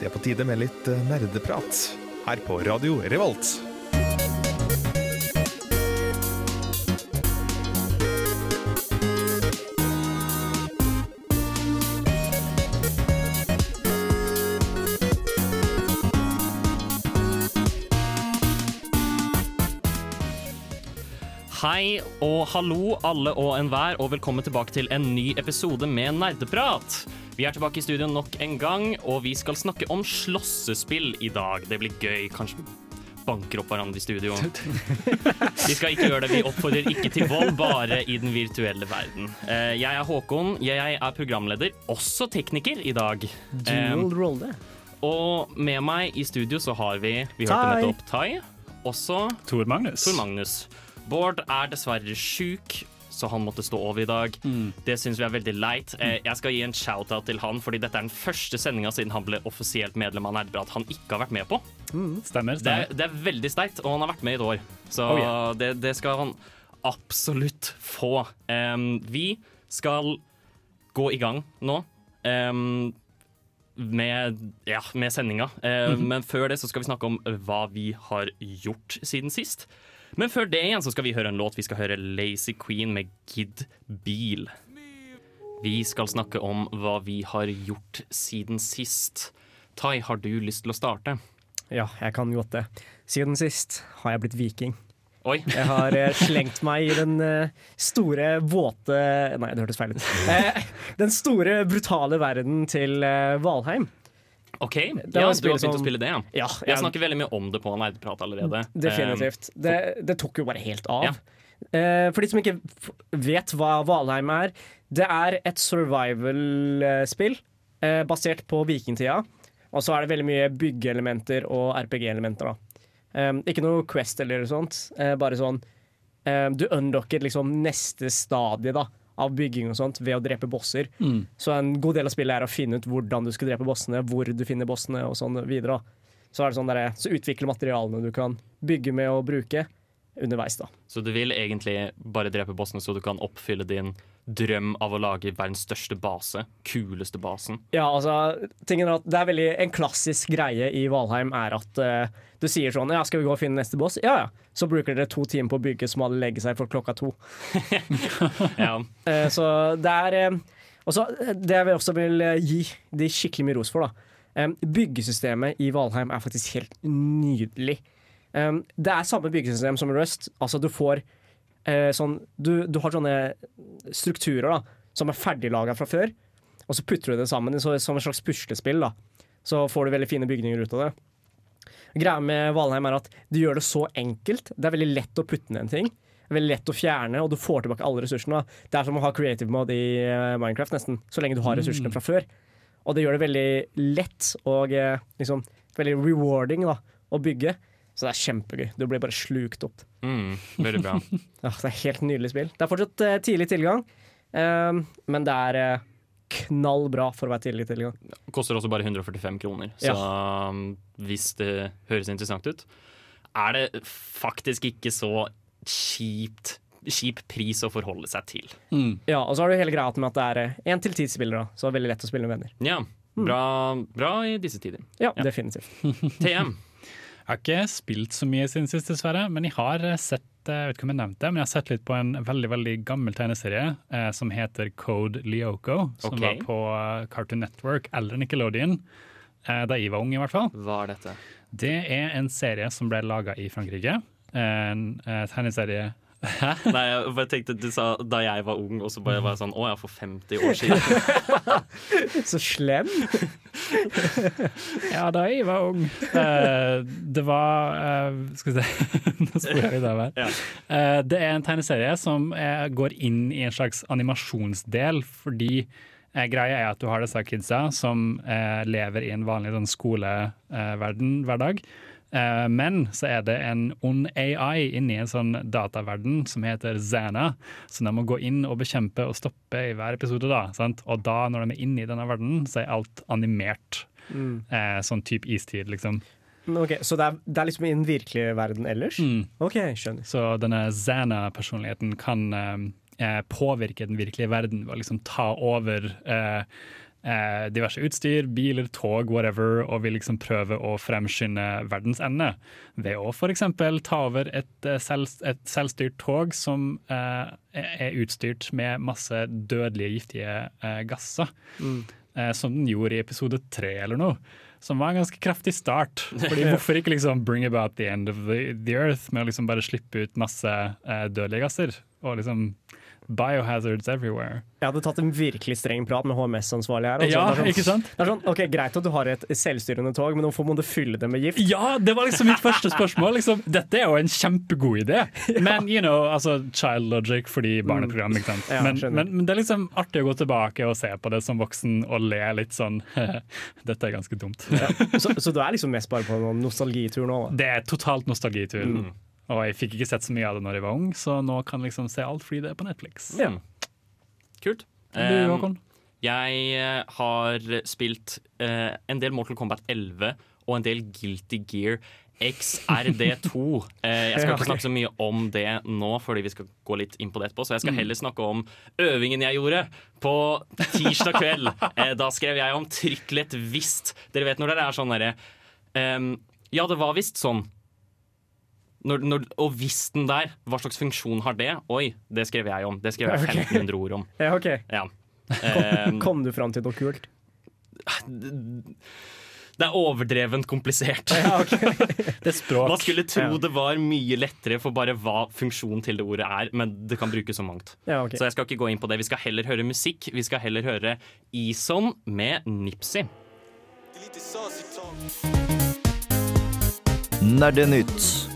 Det er på tide med litt eh, nerdeprat her på Radio Revolt. Hei og hallo alle og enhver, og velkommen tilbake til en ny episode med Nerdeprat. Vi er tilbake i studio nok en gang, og vi skal snakke om slåssespill i dag. Det blir gøy. Kanskje vi banker opp hverandre i studio. Vi skal ikke gjøre det. Vi oppfordrer ikke til vold, bare i den virtuelle verden. Eh, Jeg er Håkon. Jeg er programleder, også tekniker, i dag. Dual rolle. Og med meg i studio så har vi Vi hørte nettopp Tai. Også Tor Magnus. Tor Magnus. Bård er dessverre sjuk, så han måtte stå over i dag. Det syns vi er veldig leit. Eh, Jeg skal gi en shout-out til han, fordi dette er den første sendinga siden han ble offisielt medlem av Nerdeprat han ikke har vært med på. Stemmer. Det stemmer. er, det er veldig sterkt, og han har vært med i et år. Så Oh, yeah. det, det skal han absolutt få. Um, vi skal gå i gang nå. Um, med, ja, med sendinga. Eh, Men før det så skal vi snakke om hva vi har gjort siden sist. Men før det igjen så skal vi høre en låt. Vi skal høre Lazy Queen med Gid Bil. Vi skal snakke om hva vi har gjort siden sist. Tai, har du lyst til å starte? Ja, jeg kan godt det. Siden sist har jeg blitt viking. Oi. Jeg har eh, slengt meg i den eh, store, våte Nei, det hørtes feil ut. Eh, den store, brutale verden til Valheim. OK, ja, du har begynt å spille det, ja. Ja, Jeg snakker veldig mye om det på Nerdprat allerede. Definitivt. Det, det tok jo bare helt av. Ja. Uh, for de som ikke vet hva Valheim er, det er et survival-spill uh, basert på vikingtida. Og så er det veldig mye byggeelementer og RPG-elementer. da. Um, ikke noe Quest eller noe sånt, Uh, bare sånn Du unlocker liksom neste stadie da, av bygging og sånt ved å drepe bosser. Så en god del av spillet er å finne ut hvordan du skal drepe bossene, hvor du finner bossene og sånn videre. Så, er det sånn der, så utvikle materialene du kan bygge med og bruke underveis. da. Så du vil egentlig bare drepe bossene så du kan oppfylle din drøm av å lage verdens største base? Kuleste basen? Ja, altså, tingen er at det er veldig En klassisk greie i Valheim er at uh, du sier sånn Ja, skal vi gå og finne neste boss? Ja ja. Så bruker dere to timer på å bygge som alle legge seg for klokka to. Ja. uh, så det er uh, så eh, det jeg vil også vil gi de skikkelig mye ros for, da. Um, byggesystemet i Valheim er faktisk helt nydelig. Um, det er samme byggesystem som Rust. Altså, du får eh, sånn du, du har sånne strukturer da som er ferdiglaga fra før, og så putter du det sammen så, som et slags puslespill. da Så får du veldig fine bygninger ut av det. Greia med Valheim er at de gjør det så enkelt. Det er veldig lett å putte ned en ting. Det er veldig lett å fjerne, og du får tilbake alle ressursene. da. Det er som å ha creative mode i eh, Minecraft, nesten, så lenge du har ressursene fra før. Og det gjør det veldig lett og eh, liksom, veldig rewarding da, å bygge. Så det er kjempegøy. Du blir bare slukt opp. Mm, veldig bra. Ja, det er helt nydelig spill. Det er fortsatt uh, tidlig tilgang, eh, men det er eh, knallbra for å være tidlig tilgang. Koster også bare 145 kroner, så ja. hvis det høres interessant ut, er det faktisk ikke så kjipt kjip pris å forholde seg til. Ja, Og så har du hele greia med at det er én til ti spillere, så det er veldig lett å spille med venner. Ja, bra, bra i disse tider. Ja, Ja. definitivt. TM. Jeg har ikke spilt så mye siden sist, dessverre, men jeg har sett jeg vet ikke om jeg nevnte det, men jeg har sett litt på en veldig veldig gammel tegneserie eh, som heter Code Lyoko, som okay. var på eh, Cartoon Network eller Nickelodeon, eh, da jeg var ung i hvert fall. Hva er dette? Det er en serie som ble laga i Frankrike. En en tegneserie Nei, jeg bare tenkte Du sa da jeg var ung, og så bare var jeg sånn Å ja, for 50 år siden. Så slem! Ja, da jeg var ung. uh, det var uh, Skal vi se Nå sporer jeg litt av her. Ja. Uh, det er en tegneserie som eh, går inn i en slags animasjonsdel, fordi greia er at du har disse kidsa som eh, lever i en vanlig sånn skoleverden hver dag. Eh, men så er det en ond AI inni en sånn dataverden som heter Zana, som de må gå inn og bekjempe og stoppe i hver episode. da, sant? Og da, når de er inne i denne verdenen, så er alt animert. Eh, sånn type istid, liksom. Okay, ok, Så det er, det er liksom i den virkelige verden ellers? Mm. OK, skjønner. Så denne Zana-personligheten kan eh, eh, påvirke den virkelige verden ved å liksom ta over eh, eh, diverse utstyr, biler, tog, whatever, og vil liksom prøve å fremskynde verdens ende ved å f.eks. ta over et, eh, selv, et selvstyrt tog som eh, er utstyrt med masse dødelige, giftige eh, gasser. Eh, som den gjorde i episode tre eller noe. Som var en ganske kraftig start. Fordi Hvorfor ikke liksom bring about the end of the, the earth med å liksom bare slippe ut masse eh, dødelige gasser? Og liksom biohazards everywhere. Jeg hadde tatt en virkelig streng prat med HMS-ansvarlig her. altså. Ja, sånn, ikke sant? Det er sånn, ok, Greit at du har et selvstyrende tog, men hvorfor må du fylle det med gift? Ja, det var liksom mitt første spørsmål. Liksom, dette er jo en kjempegod idé. Men you know, altså, child logic fordi barneprogram, ikke sant. Ja, men, men, men det er liksom artig å gå tilbake og se på det som voksen og le litt sånn Dette er ganske dumt. Så, så du er liksom mest bare på noen nostalgitur nå? da? Det er totalt nostalgitur. Og jeg fikk ikke sett så mye av det når jeg var ung, så nå kan jeg liksom se alt fordi det er på Netflix. Ja. Kult. Du, Håkon? jeg eh, har spilt uh, en del Mortal Kombat 11 og en del Guilty Gear XRD2. Uh, jeg skal ikke snakke så mye om det nå, fordi vi skal gå litt inn på det etterpå. Så jeg skal heller snakke om øvingen jeg gjorde på tirsdag kveld. Uh, da skrev jeg om trykklett visst. Dere vet når det er sånn derre um, Ja, det var visst sånn. Når, når, og vissten der, hva slags funksjon har det? Oi, det skrev jeg om. Det skrev jeg Ok. 1500 ord om. Ja, ok. Ja. Kom, Kom du fram til noe kult? det er overdrevent komplisert. Ja, okay. Det er språk. Man skulle tro Ja. det var mye lettere for bare hva funksjonen til det ordet er, men det kan brukes så mangt. Ja, okay. Så jeg skal ikke gå inn på det. Vi skal heller høre musikk. Vi skal heller høre Eson med Nipsey. Nerdenytt.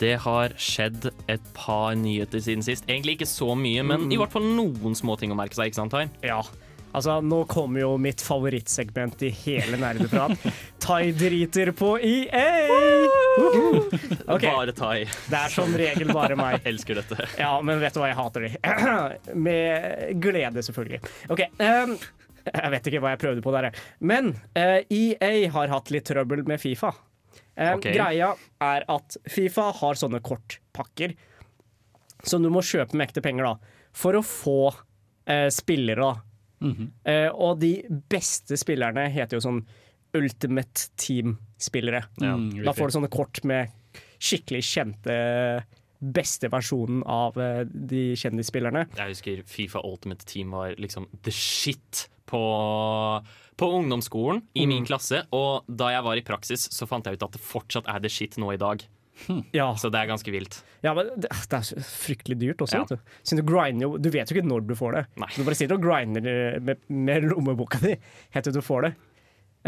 Det har skjedd et par nyheter siden sist. Egentlig ikke så mye, men i hvert fall noen små ting å merke seg. ikke sant, Tar? Ja. Altså, nå kommer jo mitt favorittsegment i hele Nerdeprat. Tai driter på EA! Okay. Bare Tai. Det er som regel bare meg. Jeg Elsker dette. Ja, men vet du hva, jeg hater de. Med glede, selvfølgelig. OK. Um, jeg vet ikke hva jeg prøvde på der. Men uh, EA har hatt litt trøbbel med Fifa. Eh, Ok. Greia er at Fifa har sånne kortpakker som du må kjøpe med ekte penger da, for å få eh, spillere. da. Eh, og de beste spillerne heter jo sånn Ultimate Team-spillere. Ja, Mm, Da får du sånne kort med skikkelig kjente beste versjonen av eh, de kjendisspillerne. Jeg husker Fifa Ultimate Team var liksom the shit på, på ungdomsskolen i min klasse. Og da jeg var i praksis, så fant jeg ut at det fortsatt er the shit nå i dag. Ja, Så det er ganske vilt. ja men det, det er fryktelig dyrt også, Ja. vet du. Siden du grinder Du vet jo ikke når du får det. Nei. Du bare sitter og grinder eh, med, med lommeboka di helt til du får det.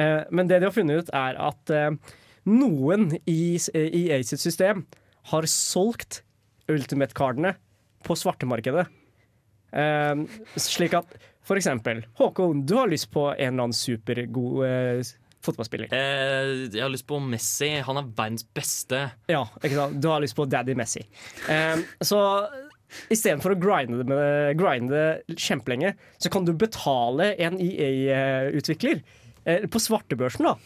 Eh, men det de har funnet ut, er at eh, noen i i Aces system har solgt Ultimate-kardene på svartemarkedet. Eh, slik at for eksempel Håkon, du har lyst på en eller annen supergod eh, fotballspiller. Eh, jeg har lyst på Messi. Han er verdens beste. Ja, ikke sant? Du har lyst på Daddy Messi. Eh, så istedenfor å grinde det, med, grinde kjempelenge, så kan du betale en EA-utvikler eh, på svartebørsen da,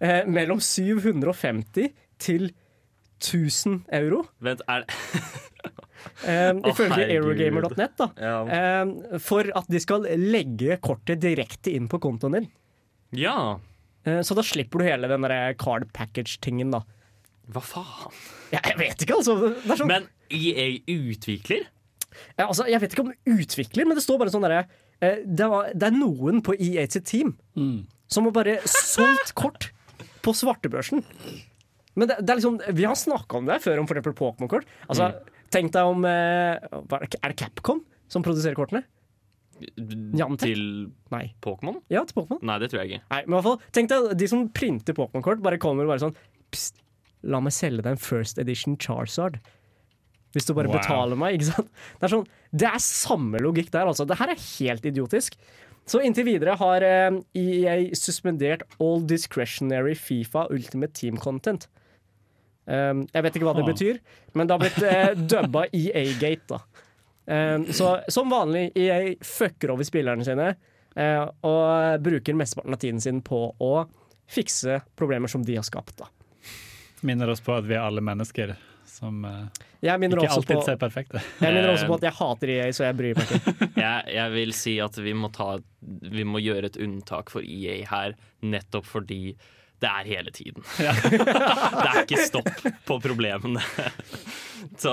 eh, mellom 750 til 1000 euro. Vent, er Um, Å, ifølge aerogamer.net. da. Ja. Um, for at de skal legge kortet direkte inn på kontoen din. ja. Uh, så da slipper du hele den der card package-tingen, da. Hva faen? Ja, jeg vet ikke, altså. Det er sånn, Men EA utvikler? Ja, altså, jeg vet ikke om utvikler, men det står bare sånn derre uh, det, det er noen på EA sitt team som har bare solgt kort på svartebørsen. Men det, det er liksom, vi har snakka om det før, om f.eks. Pokémon-kort. Altså, Tenk deg om eh, Er det Capcom som produserer kortene? Niantic? Til Nei. Pokémon? Ja, til Pokémon. Nei, det tror jeg ikke. Nei, men i hvert fall, tenk deg de som printer Pokémon-kort, bare kommer og bare sånn Pst, la meg selge deg en First Edition Charizard. Hvis du bare Wow. betaler meg, ikke sant. Det er, sånn, det er samme logikk der, altså. Det her er helt idiotisk. Så inntil videre har eh, EA suspendert all discretionary Fifa Ultimate Team Content. Um, jeg vet ikke hva det betyr, men det har blitt uh, dubba EA-gate, da. Um, så som vanlig, EA fucker over spillerne sine eh, og bruker mesteparten av tiden sin på å fikse problemer som de har skapt. Da. Minner oss på at vi er alle mennesker, som eh, ikke alltid på, ser perfekt jeg minner også Eh, på at jeg hater EA, så jeg bryr meg ikke. jeg, jeg vil si at vi må, ta, vi må gjøre et unntak for EA her, nettopp fordi det er hele tiden. det er ikke stopp på problemene. Så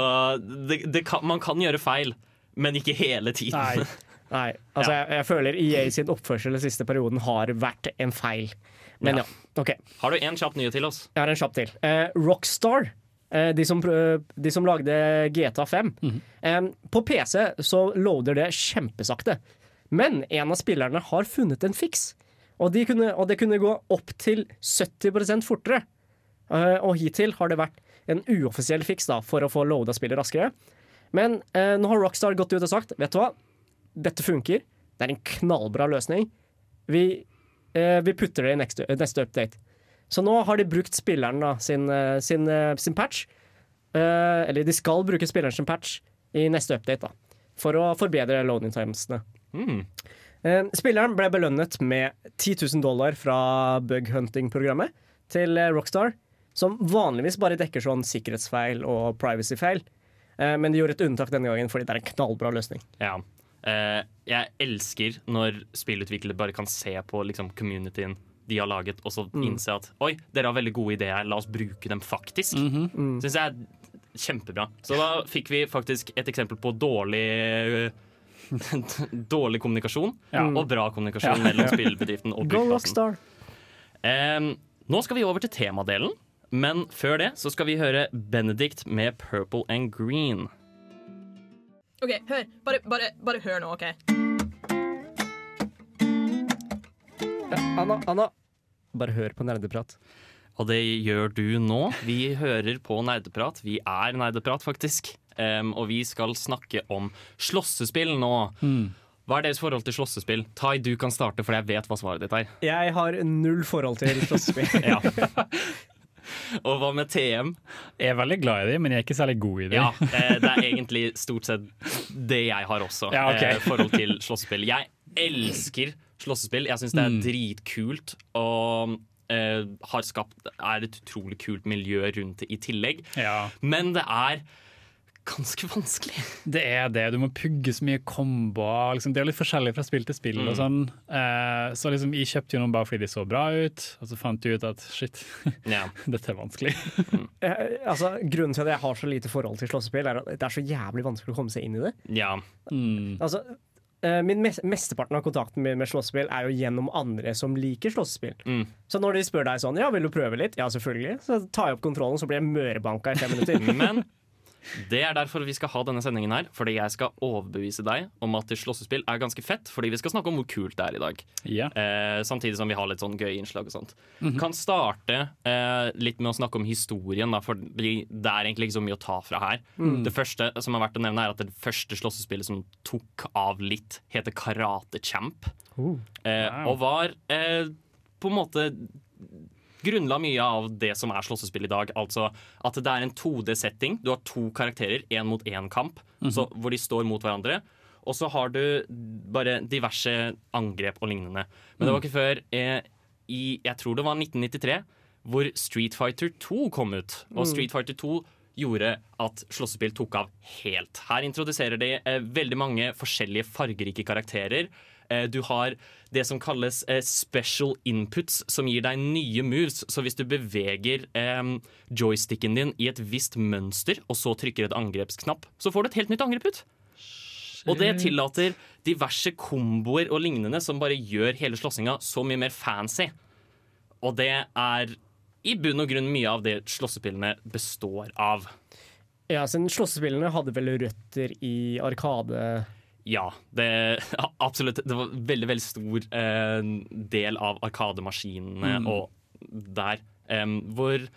det, det kan, man kan gjøre feil, men ikke hele tiden. Nei. Nei, altså jeg, jeg føler EA sin oppførsel den siste perioden har vært en feil. Men ja, Ja. OK. Har du en kjapp nye til oss? Jeg har en kjapp til. Eh, Rockstar, eh, de, som, de som lagde GTA 5. eh, på PC så loader det kjempesakte. Men en av spillerne har funnet en fiks. Og, de kunne, og det kunne gå opp til 70 fortere. Uh, og hittil har det vært en uoffisiell fiks da, for å få loada spillet raskere. Men uh, nå har Rockstar gått ut og sagt Vet du hva, dette funker. Det er en knallbra løsning. Vi, uh, vi putter det i neste, neste update. Så nå har de brukt spilleren da, sin, sin, sin patch. Eller de skal bruke spilleren sin patch i neste update, da. For å forbedre loading timesene. Mm. Eh, Spilleren ble belønnet med 10 000 dollar fra bug hunting-programmet til eh, Rockstar, som vanligvis bare dekker sånn sikkerhetsfeil og privacy-feil. Eh, Men de gjorde et unntak denne gangen fordi det er en knallbra løsning. Ja. Eh, jeg elsker når spillutviklere bare kan se på liksom, communityen de har laget, og så innse at oi, dere har veldig gode ideer, la oss bruke dem faktisk. Syns jeg er kjempebra. Så da fikk vi faktisk et eksempel på dårlig Dårlig kommunikasjon Ja. og bra kommunikasjon mellom spillbedriften og Go Um, Rockstar! Nå skal vi over til temadelen, men før det så skal vi høre Benedict med 'Purple and Green'. OK, hør. Bare, bare, bare hør nå, OK? Ja, Anna, Anna, bare hør på nerdeprat. Og det gjør du nå. Vi hører på Nerdeprat. Vi er Nerdeprat, faktisk. Em, og vi skal snakke om slåssespill nå. Hva er deres forhold til slåssespill? Tai, du kan starte, for jeg vet hva svaret ditt er. Jeg har null forhold til slåssespill. Ja. og hva med TM? Jeg er veldig glad i dem, men jeg er ikke særlig god i dem. Ja, eh, det er egentlig stort sett det jeg har også. Ja, ok. eh, forhold til slåssespill. Jeg elsker slåssespill. Jeg syns det er dritkult. Og eh, har skapt er et utrolig kult miljø rundt det i tillegg. Ja. Men det er ganske vanskelig. Det er det. Du må pugge så mye komboer. Liksom. Det er litt forskjellig fra spill til spill. og sånn. Eh, så liksom, Jeg kjøpte jo noen bare fordi de så bra ut, og så fant jeg ut at shit, yeah. dette er vanskelig. Eh, altså, grunnen til at jeg har så lite forhold til slåssespill, er at det er så jævlig vanskelig å komme seg inn i det. ja. Mm. Altså, eh, min Mesteparten av kontakten min med slåssespill er jo gjennom andre som liker slåssespill. Mm. Så når de spør deg sånn Ja, vil du prøve litt? Ja, selvfølgelig. Så tar jeg opp kontrollen, så blir jeg mørebanka i fem minutter. Men det er derfor vi skal ha denne sendingen her. Fordi jeg skal overbevise deg om at slåssespill er ganske fett. Fordi vi skal snakke om hvor kult det er i dag. Ja. Eh, samtidig som vi har litt sånn gøye innslag og sånt. Kan starte eh, litt med å snakke om historien, da, for det er egentlig ikke så mye å ta fra her. Det første som er verdt å nevne, er at det første slåssespillet som tok av litt, heter Karate Champ. Uh. Eh, Og var eh, på en måte grunnla mye av det som er slåssespill i dag. Altså at det er en 2D-setting. Du har to karakterer, én mot én kamp, så, hvor de står mot hverandre. Og så har du bare diverse angrep og lignende. Men det var ikke før eh, i jeg tror det var 1993 hvor Street Fighter 2 kom ut. Og Street Fighter 2 gjorde at slåssespill tok av helt. Her introduserer de eh, veldig mange forskjellige fargerike karakterer. Eh, du har det som kalles eh, special inputs, som gir deg nye moves. Så hvis du beveger eh, joysticken din i et visst mønster, og så trykker et angrepsknapp, så får du et helt nytt angrep ut. Og det tillater diverse komboer og lignende som bare gjør hele slåssinga så mye mer fancy. Og det er i bunn og grunn mye av det slåssespillene består av. Ja, siden slåssespillene hadde vel røtter i Arkade Ja, det absolutt. Det var en veldig, veldig stor eh, del av arkademaskinene og der. Eh, hvor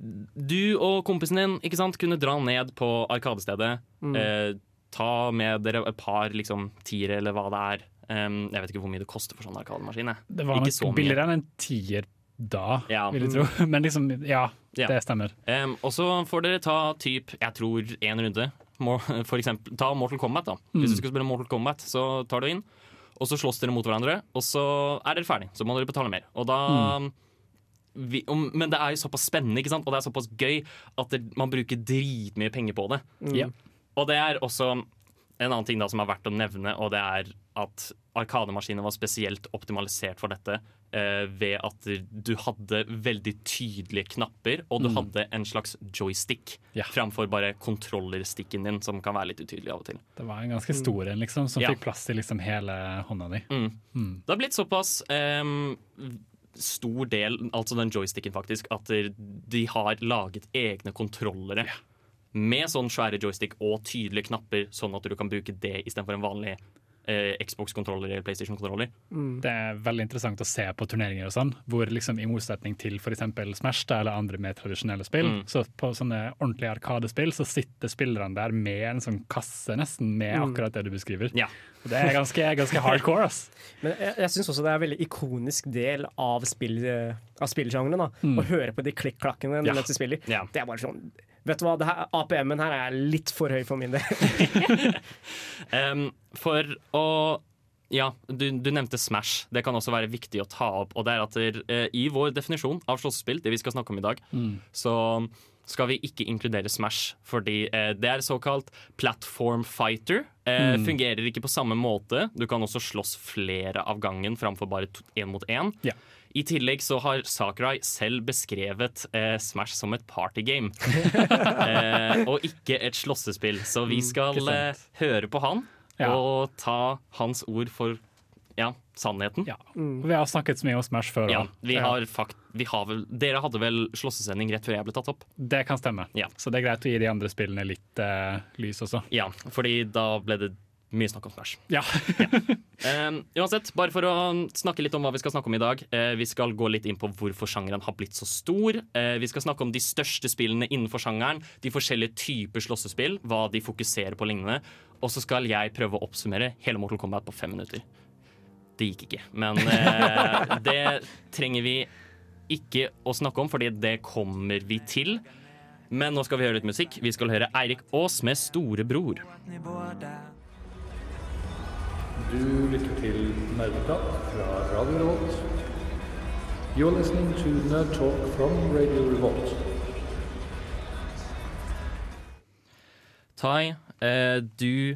du og kompisen din ikke sant, kunne dra ned på Arkadestedet. Eh, ta med dere et par liksom, tiere, eller hva det er. Jeg vet ikke hvor mye det koster for sånn arkademaskin. Det var Ikke nok billigere enn en tier da, Ja. vil jeg tro. Men liksom, ja, Ja. det stemmer. Em, og så får dere ta typ, jeg tror én runde. For eksempel, ta Mortal Kombat. da Hvis du skal spille Mortal Kombat, så tar du inn. Og så slåss dere mot hverandre, og så er dere ferdig. Så må dere betale mer. Og da vi, om, Men det er jo såpass spennende ikke sant? og det er såpass gøy at det, man bruker dritmye penger på det. Ja. Og det er også en annen ting da som er verdt å nevne, og det er at Arkademaskinen var spesielt optimalisert for dette eh, ved at du hadde veldig tydelige knapper, og du hadde en slags joystick Ja. framfor bare kontrollerstikken din, som kan være litt utydelig av og til. Det var en ganske stor en, liksom, som Ja. fikk plass til liksom hele hånda di. Det har blitt såpass eh, stor del, altså den joysticken faktisk, at de har laget egne kontrollere. Med sånn svære joystick og tydelige knapper, sånn at du kan bruke det istedenfor en vanlig eh, Xbox-kontroller eller PlayStation-kontroller. Det er veldig interessant å se på turneringer og sånn, hvor liksom i motsetning til f.eks. Smash da, eller andre mer tradisjonelle spill, Mm. så på sånne ordentlige arkadespill så sitter spillerne der med en sånn kasse nesten med akkurat det du beskriver. Ja. Det er ganske, ganske hardcore, ass. Men jeg, jeg syns også det er en veldig ikonisk del av, spill, eh, av spillsjangeren. da. Å høre på de klikk-klakkene Ja. mens du spiller. Ja. Det er bare sånn Vet du hva, APM-en her er litt for høy for min del. um, for å Ja, du, du nevnte Smash. Det kan også være viktig å ta opp. Og det er at eh, I vår definisjon av slåssespill, det vi skal snakke om i dag, så skal vi ikke inkludere Smash. Fordi eh, det er såkalt platform fighter. Eh, Fungerer ikke på samme måte. Du kan også slåss flere av gangen framfor bare én mot én. Ja. I tillegg så har Sakurai selv beskrevet eh, Smash som et partygame. eh, og ikke et slåssespill. Så vi skal ikke eh, høre på han Ja. og ta hans ord for ja, sannheten. Ja. Vi har snakket så mye om Smash før. Ja, vi har fakt vi har vel, dere hadde vel slåssesending rett før jeg ble tatt opp? Det kan stemme. Ja. Så det er greit å gi de andre spillene litt eh, lys også. Ja, fordi da ble det mye snakk om Smash. Ja. Um, uansett, bare for å snakke litt om hva vi skal snakke om i dag. Uh, vi skal gå litt inn på hvorfor sjangeren har blitt så stor. Uh, vi skal snakke om de største spillene innenfor sjangeren, de forskjellige typer slåssespill, hva de fokuserer på lignende. Og så skal jeg prøve å oppsummere hele Mortal Kombat på fem minutter. Det gikk ikke. Men uh, det trenger vi ikke å snakke om, fordi det kommer vi til. Men nå skal vi høre litt musikk. Vi skal høre Eirik Aas med 'Storebror'. Du lytter til Nerdeprat fra Radio Revolt. You're listening to Nerd Talk from Radio Revolt. Tai, eh, du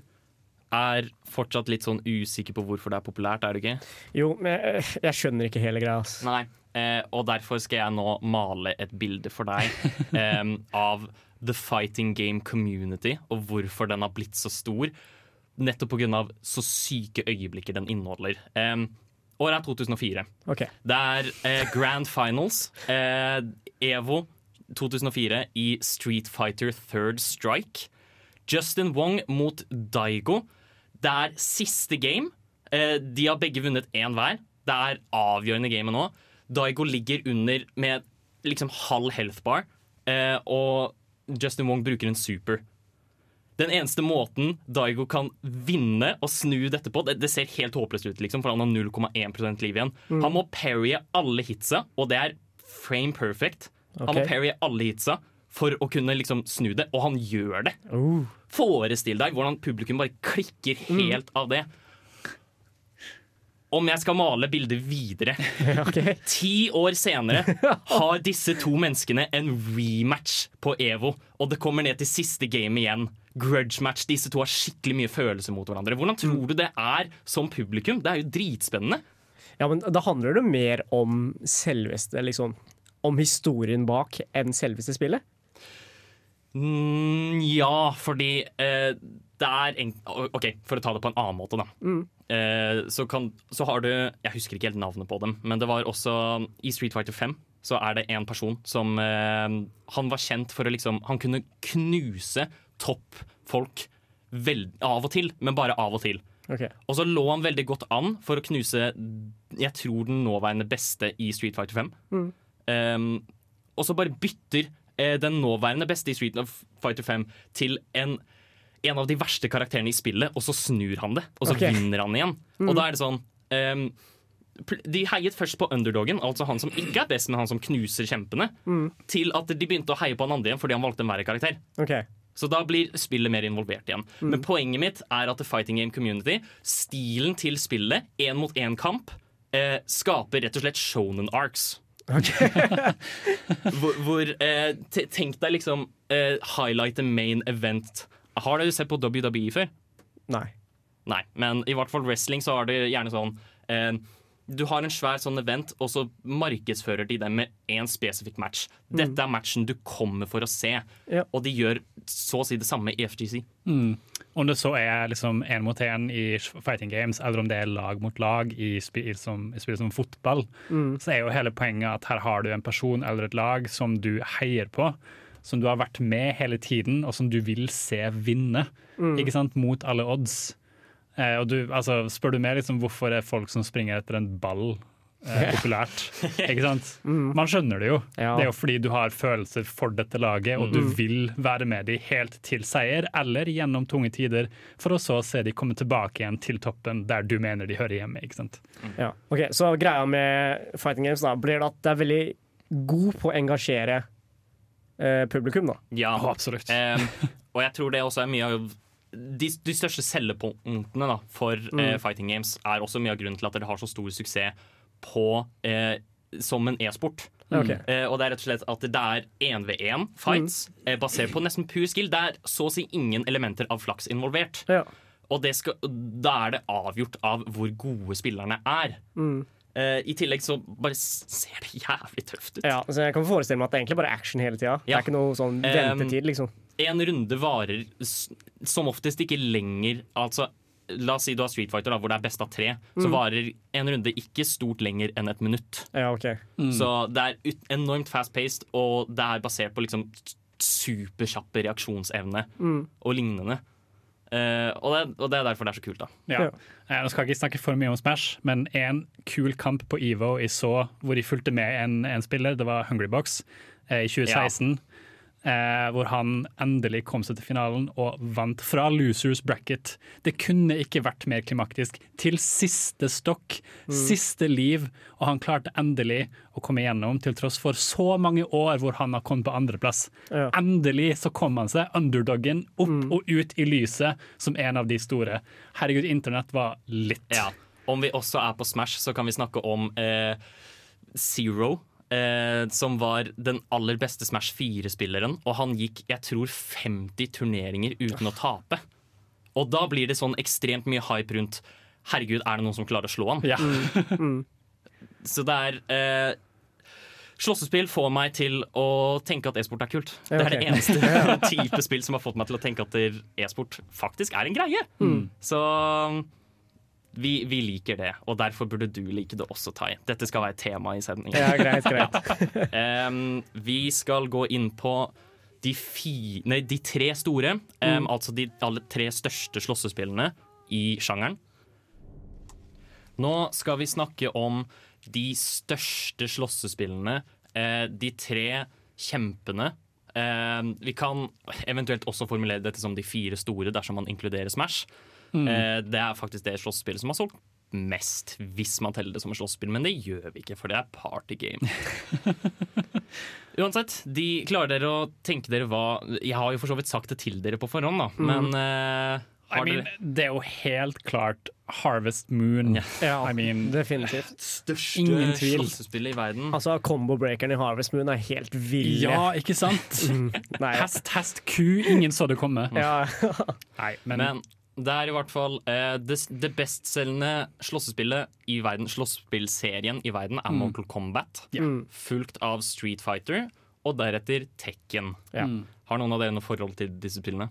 er fortsatt litt sånn usikker på hvorfor det er populært, er du ikke? Jo, men jeg, jeg skjønner ikke hele greia. ass. Nei. Eh, og derfor skal jeg nå male et bilde for deg eh, av the fighting game community, og hvorfor den har blitt så stor. Nettopp pga. så syke øyeblikker den inneholder. Um, året er 2004. Okay. Det er eh, Grand Finals, eh, EVO 2004 i Street Fighter Third Strike. Justin Wong mot Daigo. Det er siste game. Eh, de har begge vunnet én hver. Det er avgjørende game nå. Daigo ligger under med liksom halv health bar, eh, og Justin Wong bruker en super. Den eneste måten Daigo kan vinne og snu dette på Det, det ser helt håpløst ut, liksom, for han har 0,1% liv igjen. Han må parrye alle hitsa, og det er frame perfect. Han må parrye alle hitsa for å kunne liksom snu det, og han gjør det. Oh. Forestill deg hvordan publikum bare klikker helt av det. Om jeg skal male bildet videre okay. Ti år senere har disse to menneskene en rematch på EVO, og det kommer ned til siste game igjen. Grudge match. Disse to har skikkelig mye følelser mot hverandre. Hvordan tror du det er som publikum? Det er jo dritspennende. Ja, men Da handler det mer om selveste, liksom Om historien bak enn selveste spillet. Mm, ja, fordi eh, det er en, OK, for å ta det på en annen måte, da. Eh, så, kan, så har du Jeg husker ikke helt navnet på dem, men det var også I Street Fighter 5 så er det en person som eh, Han var kjent for å liksom Han kunne knuse toppfolk vel- av og til, men bare av og til. Okay. Og så lå han veldig godt an for å knuse Jeg tror den nåværende beste i Street Fighter 5. Um, og så bare bytter eh, den nåværende beste i Street Fighter 5 til en, en av de verste karakterene i spillet, og så snur han det. Og så okay. vinner han igjen. Og da er det sånn um, De heiet først på underdogen, altså han som ikke er best, men han som knuser kjempene, til at de begynte å heie på han andre igjen fordi han valgte en verre karakter. Ok. Så da blir spillet mer involvert igjen. Men poenget mitt er at The Fighting Game Community, stilen til spillet, én mot én-kamp, eh, skaper rett og slett shonen arcs. hvor hvor eh, Tenk deg liksom eh, highlight the main event. Har dere sett på WWE før? Nei. Nei, men i hvert fall wrestling så har det gjerne sånn eh, Du har en svær sånn event, og så markedsfører de den med én spesifikk match. Dette er matchen du kommer for å se, Ja. og de gjør så å si det samme i FGC. Om det så er liksom én mot én i fighting games, eller om det er lag mot lag i spill som, i spill som fotball, så er jo hele poenget at her har du en person eller et lag som du heier på. Som du har vært med hele tiden, og som du vil se vinne. Ikke sant? Mot alle odds. Eh, og du, altså, spør du meg liksom, hvorfor er folk som springer etter en ball eh, populært? Ikke sant? Man skjønner det jo. Ja. Det er jo fordi du har følelser for dette laget, og du vil være med de helt til seier, eller gjennom tunge tider, for å så se de komme tilbake igjen til toppen der du mener de hører hjemme. ikke sant? Ja. Ok, Så greia med fighting games da, blir det at det er veldig god på å engasjere eh, publikum. da. Ja, absolutt. Em, og jeg tror det også er mye av de, de største selgepunktene da, for eh, fighting games er også mye av grunnen til at dere har så stor suksess på, eh, som en e-sport. Okay. ok. Eh, og det er rett og slett at det er 1v1 fights eh, basert på nesten pur skill. Det er så å si ingen elementer av flaks involvert. Ja. Og det skal, da er det avgjort av hvor gode spillerne er. Eh, I tillegg så bare ser det jævlig tøft ut. Ja, så jeg kan forestille meg at det er egentlig bare action hele tida. Det er ikke noe sånn Um, ventetid, liksom. En runde varer som oftest ikke lenger Altså, la oss si du har Street Fighter, da, hvor det er best av tre. Så varer en runde ikke stort lenger enn et minutt. Ja, ok. Så det er ut- enormt fast-paced, og det er basert på liksom s- superkjappe reaksjonsevne og lignende. Uh, og, det, og det er derfor det er så kult, da. Ja. Ja. Eh, Nå skal jeg ikke snakke for mye om Smash, men en kul kamp på EVO jeg så hvor de fulgte med en, en spiller, det var Hungrybox eh, i 2016. Eh, hvor han endelig kom seg til finalen og vant fra losers bracket. Det kunne ikke vært mer klimaktisk. Til siste stokk, siste liv, og han klarte endelig å komme igjennom til tross for så mange år hvor han har kommet på andreplass. Ja. Endelig så kom han seg, underdoggen, opp og ut i lyset som en av de store. Herregud, internett var litt. Ja. Om vi også er på Smash, så kan vi snakke om eh, Zero. Eh, som var den aller beste Smash 4-spilleren. Og han gikk jeg tror 50 turneringer uten å tape. Og da blir det sånn ekstremt mye hype rundt Herregud, er det noen som klarer å slå han? Ja. Så det er eh, Slåssespill får meg til å tenke at e-sport er kult. Det er det eneste type spill som har fått meg til å tenke at e-sport faktisk er en greie. Så vi, vi liker det, og derfor burde du like det også, Tai. Dette skal være tema i sendingen. Ja, greit, greit. um, vi skal gå inn på de, fi, nei, de tre store, em, altså de alle tre største slåssespillene i sjangeren. Nå skal vi snakke om de største slåssespillene, uh, de tre kjempene. Uh, vi kan eventuelt også formulere dette som de fire store dersom man inkluderer Smash. Eh, det er faktisk det slåssespillet som har solgt mest, hvis man teller det som et slåsspill, men det gjør vi ikke, for det er party game. Uansett, de klarer dere å tenke dere hva Jeg har jo for så vidt sagt det til dere på forhånd, da, men eh, I mean, det er jo helt klart Harvest Moon. Ja. Ja, I mean, definitivt. største Ingen tvil. slåssespillet i verden? Altså, Combo-breakeren i Harvest Moon er helt ville. ja, ikke sant? Nei. Hest, hest, ku. Ingen så det komme. Ja. Nei, men, Men det er i hvert fall eh, det, det bestselgende slåssespillet i verden, slåsspillserien i verden, er Mortal Kombat. Mm. Fulgt av Street Fighter, og deretter Tekken. Ja. Har noen av dere noe forhold til disse spillene?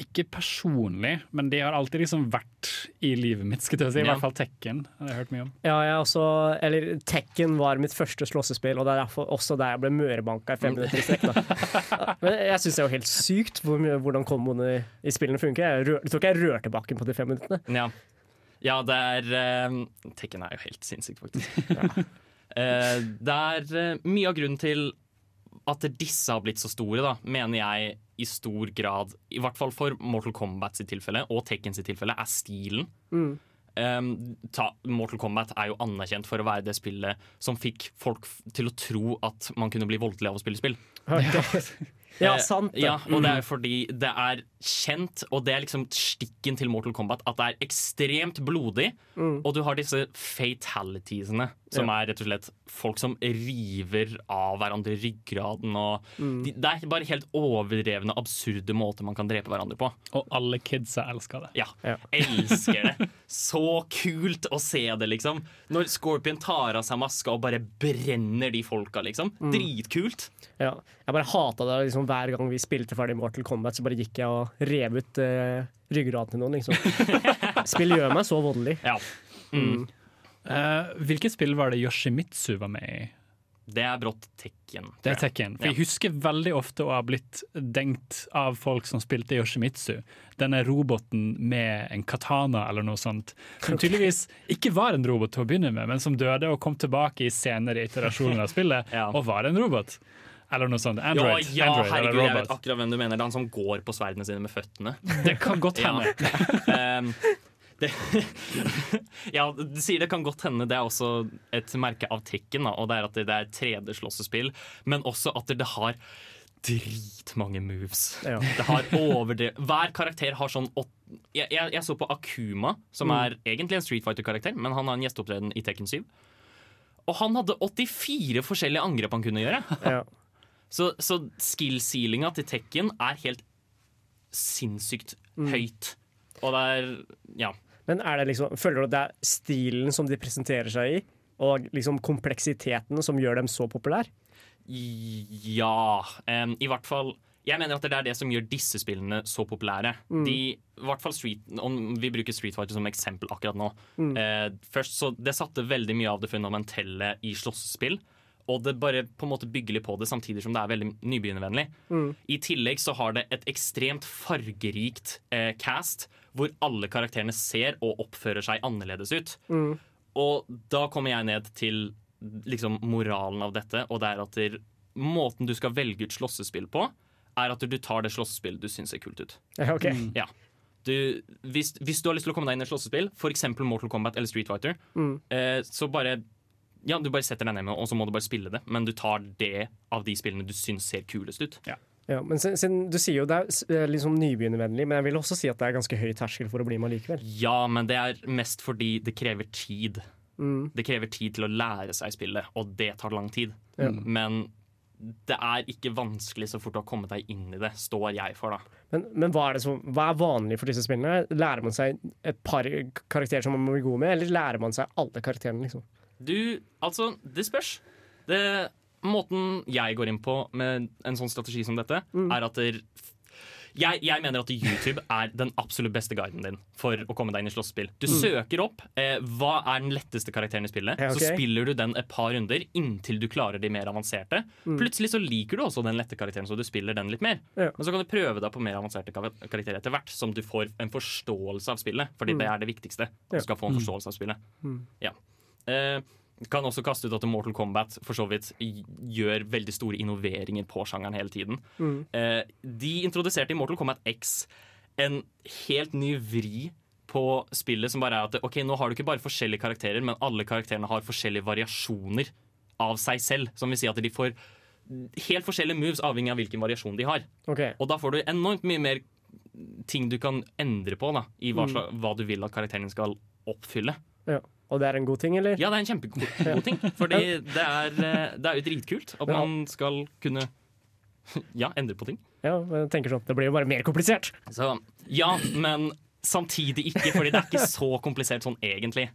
Ikke personlig, men de har alltid liksom vært i livet mitt. Skal jeg si. I Ja. hvert fall Tekken. har jeg hørt mye om. Ja, jeg også, eller Tekken var mitt første slåssespill, og det er derfor også der jeg ble mørebanka i fem minutter i strekk. da. Men jeg syns det er jo helt sykt hvor mye, hvordan komboene i, i spillene funker. Jeg, rør, jeg tror ikke jeg rørte bakken på de fem minuttene. Ja, ja det er eh, Tekken er jo helt sinnssykt, faktisk. Eh, det er uh, mye av grunnen til at disse har blitt så store, da, mener jeg i stor grad, i hvert fall for Mortal Kombat sitt tilfelle og Tekken sitt tilfelle, er stilen. Um, ta, Mortal Kombat er jo anerkjent for å være det spillet som fikk folk til å tro at man kunne bli voldelig av å spille spill. Ja, ja sant det. Ja, og det er fordi det er kjent, og det er liksom stikken til Mortal Kombat, at det er ekstremt blodig. Og du har disse fatalitiesene, som er rett og slett folk som river av hverandre ryggraden. Og de, det er bare helt overdrevne, absurde måter man kan drepe hverandre på. Og alle kidsa elsker det. Ja, Ja. elsker det. Så kult å se det, liksom. Når Scorpion tar av seg maska og bare brenner de folka, liksom. Dritkult. Ja. Jeg bare hata det liksom, hver gang vi spilte ferdig Mortal Kombat, så bare gikk jeg og rev ut uh, ryggraden til noen. Liksom. Spill gjør meg så voldelig. Ja. Mm. Uh, hvilket spill var det Yoshimitsu var med i? Det er brått Tekken. Det er. Tekken. For Ja. Jeg husker veldig ofte å ha blitt denkt av folk som spilte Yoshimitsu. Denne roboten med en katana eller noe sånt. Som tydeligvis ikke var en robot til å begynne med, men som døde og kom tilbake i senere iterasjoner av spillet Ja. og var en robot. Eller noe sånt. Ja, Android. ja, Android herregud, jeg vet akkurat hvem du mener. Det er han som går på sverdene sine med føttene. Det kan godt Ja. hende. Um, det, ja, du sier det kan godt hende. Det er også et merke av Tekken. Da, og det er at det er 3D-slåssespill, men også at det har dritmange moves. Ja. Det har overdrevet Hver karakter har sånn åtte jeg, jeg, jeg så på Akuma, som er egentlig en Street Fighter-karakter, men han har en gjesteopptreden i Tekken 7. Og han hadde 84 forskjellige angrep han kunne gjøre. Ja. Så, så skill-sealinga til Tekken er helt sinnssykt høyt. Og det er Ja. Men er det liksom, føler du at det er stilen som de presenterer seg i, og liksom kompleksiteten som gjør dem så populære? Ja. Um, I hvert fall Jeg mener at det er det som gjør disse spillene så populære. De, i hvert fall Street, Om vi bruker Street Fighter som eksempel akkurat nå. Eh, først så Det satte veldig mye av det fundamentelle i slåssespill. Og det bare på en måte bygger litt på det, samtidig som det er veldig nybegynnervennlig. I tillegg så har det et ekstremt fargerikt eh, cast, hvor alle karakterene ser og oppfører seg annerledes ut. Og da kommer jeg ned til liksom moralen av dette, og det er at der, måten du skal velge ut slåssespill på, er at du tar det slåssespillet du syns ser kult ut. Ja, ok. Ja. Du, hvis, hvis du har lyst til å komme deg inn i slåssespill, f.eks. Mortal Kombat eller Street Fighter, eh, så bare ja, du bare setter deg ned med, og så må du bare spille det. Men du tar det av de spillene du syns ser kulest ut. Ja, men siden, Du sier jo det er liksom nybegynnervennlig, men jeg vil også si at det er ganske høy terskel for å bli med likevel. Ja, men det er mest fordi det krever tid. Det krever tid til å lære seg spillet, og det tar lang tid. Ja. Men det er ikke vanskelig så fort du har kommet deg inn i det, står jeg for, da. Men, men hva, er det som, hva er vanlig for disse spillene? Lærer man seg et par karakterer som man må bli god med, eller lærer man seg alle karakterene? liksom? Du, altså, det spørs. Det, måten jeg går inn på med en sånn strategi som dette, er at der, jeg, jeg mener at YouTube er den absolutt beste guiden din for å komme deg inn i slåssespill. Du søker opp eh, hva er den letteste karakteren i spillet, okay. så spiller du den et par runder inntil du klarer de mer avanserte. Plutselig så liker du også den lette karakteren, så du spiller den litt mer. Ja. Men så kan du prøve deg på mer avanserte karakterer etter hvert, som du får en forståelse av spillet. Fordi det er det viktigste. Du skal få en forståelse av spillet. Ja. Eh, kan også kaste ut at Mortal Kombat for så vidt gjør veldig store innoveringer på sjangeren hele tiden. Eh, de introduserte i Mortal Kombat X en helt ny vri på spillet som bare er at ok, nå har du ikke bare forskjellige karakterer, men alle karakterene har forskjellige variasjoner av seg selv. Som vil si at de får helt forskjellige moves avhengig av hvilken variasjon de har. Okay. Og da får du enormt mye mer ting du kan endre på da, i hva, mm. hva du vil at karakteren skal oppfylle. ja. Og det er en god ting, eller? Ja, det er en kjempegod god ting. Fordi det er, eh, det er jo dritkult at man skal kunne ja, endre på ting. Ja, men jeg tenker sånn, Det blir jo bare mer komplisert. Så ja, men samtidig ikke, fordi det er ikke så komplisert sånn egentlig.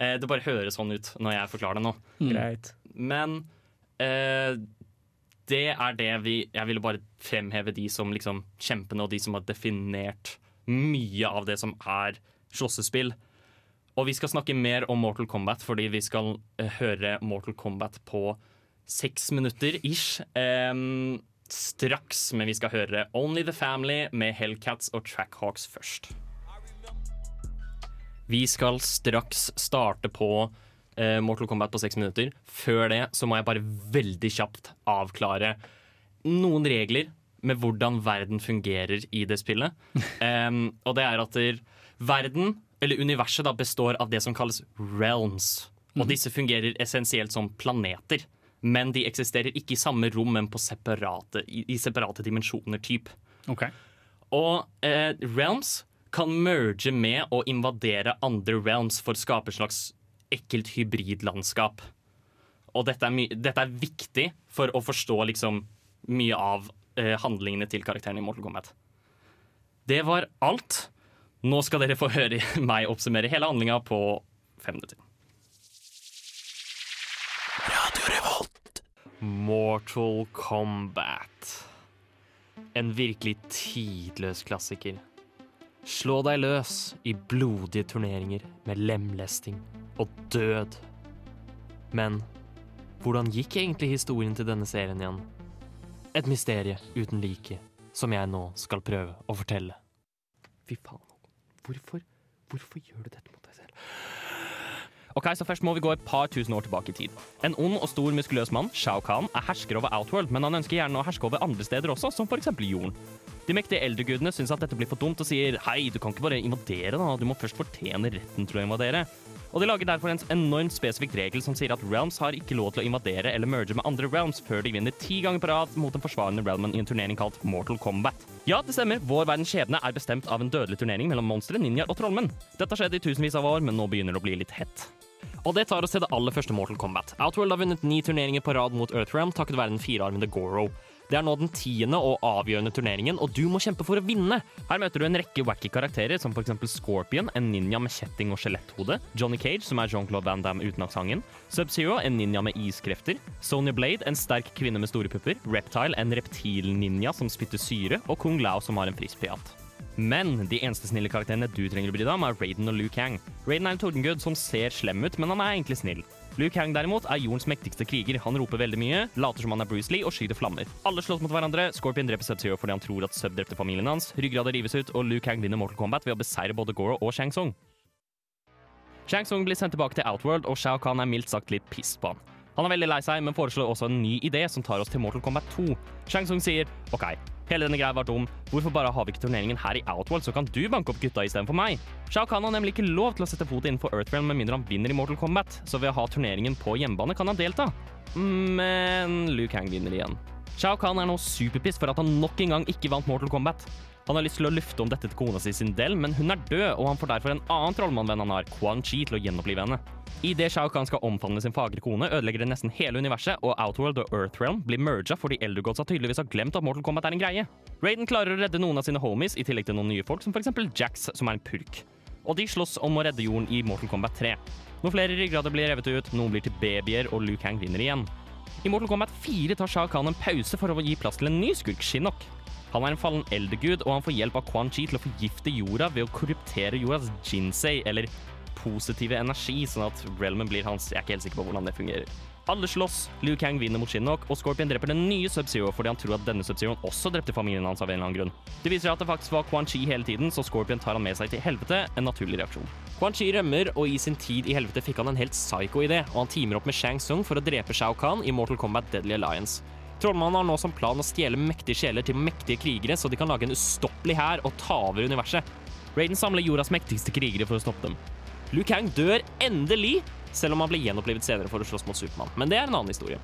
Eh, Det bare høres sånn ut når jeg forklarer det nå. Greit. Men eh, det er det vi Jeg ville bare fremheve de som liksom kjempene, og de som har definert mye av det som er slåssespill. Og vi skal snakke mer om Mortal Kombat, fordi vi skal eh, høre Mortal Kombat på seks minutter ish. Um, straks, men vi skal høre Only The Family med Hellcats og Trackhawks først. Vi skal straks starte på uh, Mortal Kombat på seks minutter. Før det så må jeg bare veldig kjapt avklare noen regler med hvordan verden fungerer i det spillet. Um, og det er at der, verden, eller universet, da, består av det som kalles realms. Og disse fungerer essensielt som planeter. Men de eksisterer ikke i samme rom, men på separate, i, i separate dimensjoner. typ. Okay. Og eh, realms kan merge med og invadere andre realms for å skape et slags ekkelt hybridlandskap. Og dette er, dette er viktig for å forstå liksom mye av eh, handlingene til karakterene i Mortal Kombat. Det var alt. Nå skal dere få høre meg oppsummere hele handlinga på fem minutter. Mortal Kombat. En virkelig tidløs klassiker. Slå deg løs i blodige turneringer med lemlesting og død. Men hvordan gikk egentlig historien til denne serien igjen? Et mysterie uten like, som jeg nå skal prøve å fortelle. Fy faen, hvorfor, hvorfor gjør du dette mot deg selv? Ok, så Først må vi gå et par tusen år tilbake i tid. En ond og stor muskuløs mann, Shao Kahn, er hersker over Outworld, men han ønsker gjerne å herske over andre steder også, som f.eks. jorden. De mektige eldregudene syns at dette blir for dumt og sier hei, du kan ikke bare invadere, da, du må først fortjene retten til å invadere. Og De lager derfor en enormt spesifikk regel som sier at realms har ikke lov til å invadere eller merge med andre realms før de vinner ti ganger på rad mot den forsvarende realmen i en turnering kalt Mortal Kombat. Ja, det stemmer, vår verdens skjebne er bestemt av en dødelig turnering mellom monstre, ninjaer og trollmenn. Dette har skjedd i tusenvis av år, men nå begynner det å bli litt hett. Og det tar oss til det aller første Mortal Kombat. Outworld har vunnet ni turneringer på rad mot Earthrealm takket være den firearmede Goro. Det er nå den tiende og avgjørende turneringen, og du må kjempe for å vinne. Her møter du en rekke wacky karakterer, som f.eks. Scorpion, en ninja med kjetting og skjeletthode. Johnny Cage, som er Jean-Claude Van Damme uten aksenten. Sub-Zero, en ninja med iskrefter. Sonya Blade, en sterk kvinne med store pupper. Reptile, en reptilninja som spytter syre. Og Kung Lao, som har en frisk. Men de eneste snille karakterene du trenger å bry deg om, er Raiden og Liu Kang. Raiden er en tordengud som ser slem ut, men han er egentlig snill. Liu Kang derimot er jordens mektigste kriger. Han roper veldig mye, later som han er Bruce Lee og skyter flammer. Alle slåss mot hverandre. Scorpion dreper Sub-Zero fordi han tror at Sub drepte familien hans. Ryggrader rives ut, og Liu Kang vinner Mortal Kombat ved å beseire både Goro og Shang Tsung. Shang Tsung blir sendt tilbake til Outworld, og Shao Kahn er mildt sagt litt piss på han. Han er veldig lei seg, men foreslår også en ny idé som tar oss til Mortal Kombat 2. Shang Tsung sier OK, hele denne greia var dum, hvorfor bare har vi ikke turneringen her i Outworld, så kan du banke opp gutta istedenfor meg? Shao Kahn har nemlig ikke lov til å sette fot innenfor Earthrealm med mindre han vinner i Mortal Kombat, så ved å ha turneringen på hjemmebane kan han delta. Men Liu Kang vinner igjen. Shao Kahn er nå superpiss for at han nok en gang ikke vant Mortal Kombat. Han har lyst til å lufte om dette til kona si Sindel, men hun er død, og han får derfor en annen trollmannvenn han har, Quan Chi, til å gjenopplive henne. Idet Shao Kahn skal omfavne sin fagre kone, ødelegger det nesten hele universet, og Outworld og Earthrealm blir merga fordi Eldergodsa tydeligvis har glemt at Mortal Kombat er en greie. Raiden klarer å redde noen av sine homies, i tillegg til noen nye folk, som f.eks. Jax, som er en purk. Og de slåss om å redde jorden i Mortal Kombat 3. Noen flere ryggrader blir revet ut, noen blir til babyer, og Liu Kang vinner igjen. I Mortal Kombat 4 tar Shao Kahn en pause for å gi plass til en ny skurk, Shinnok. Han er en fallen eldegud, og han får hjelp av Quan Chi til å forgifte jorda ved å korruptere jordas jinsei, eller positive energi, sånn at realmen blir hans. Jeg er ikke helt sikker på hvordan det fungerer. Alle slåss, Liu Kang vinner mot Shinnok, og Scorpion dreper den nye Sub-Zero fordi han tror at denne Sub-Zeroen også drepte familien hans av en eller annen grunn. Det viser at det faktisk var Quan Chi hele tiden, så Scorpion tar han med seg til helvete, en naturlig reaksjon. Quan Chi rømmer, og i sin tid i helvete fikk han en helt psycho idé, og han teamer opp med Shang Tsung for å drepe Shao Kahn i Mortal Kombat Deadly Alliance. Trollmannen har nå som plan å stjele mektige sjeler til mektige krigere, så de kan lage en ustoppelig hær og ta over universet. Raiden samler jordas mektigste krigere for å stoppe dem. Liu Kang dør endelig, selv om han blir gjenopplivet senere for å slåss mot Supermann. Men det er en annen historie.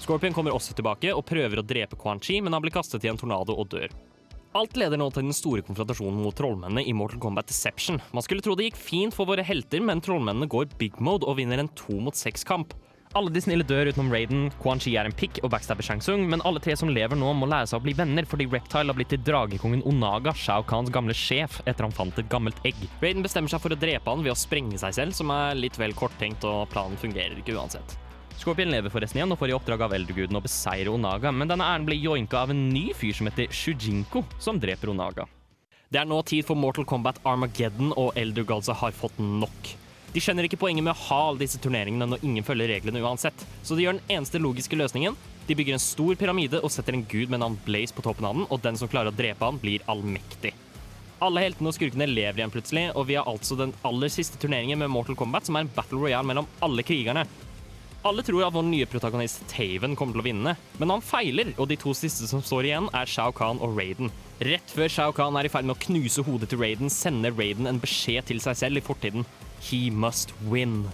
Scorpion kommer også tilbake og prøver å drepe Quan Chi, men han blir kastet i en tornado og dør. Alt leder nå til den store konfrontasjonen mot trollmennene i Mortal Kombat Deception. Man skulle tro det gikk fint for våre helter, men trollmennene går big mode og vinner en to mot seks-kamp. Alle de snille dør utenom Raiden, Quan Chi er en pikk og backstabber Shang Tsung, men alle tre som lever nå må lære seg å bli venner fordi Reptile har blitt til dragekongen Onaga, Shao Khans gamle sjef, etter han fant et gammelt egg. Raiden bestemmer seg for å drepe han ved å sprenge seg selv, som er litt vel korttenkt, og planen fungerer ikke uansett. Scorpion lever forresten igjen og får i oppdrag av eldreguden å beseire Onaga, men denne æren blir joinka av en ny fyr som heter Shujinko, som dreper Onaga. Det er nå tid for Mortal Kombat Armageddon, og Elder Godsa har fått nok. De skjønner ikke poenget med å ha alle disse turneringene når ingen følger reglene uansett, så de gjør den eneste logiske løsningen. De bygger en stor pyramide og setter en gud med navn Blaze på toppen av den, og den som klarer å drepe han, blir allmektig. Alle heltene og skurkene lever igjen plutselig, og vi har altså den aller siste turneringen med Mortal Kombat, som er en battle royale mellom alle krigerne. Alle tror at vår nye protagonist Taven kommer til å vinne, men han feiler, og de to siste som står igjen, er Shao Kahn og Raiden. Rett før Shao Kahn er i ferd med å knuse hodet til Raiden, sender Raiden en beskjed til seg selv i fortiden. He must win.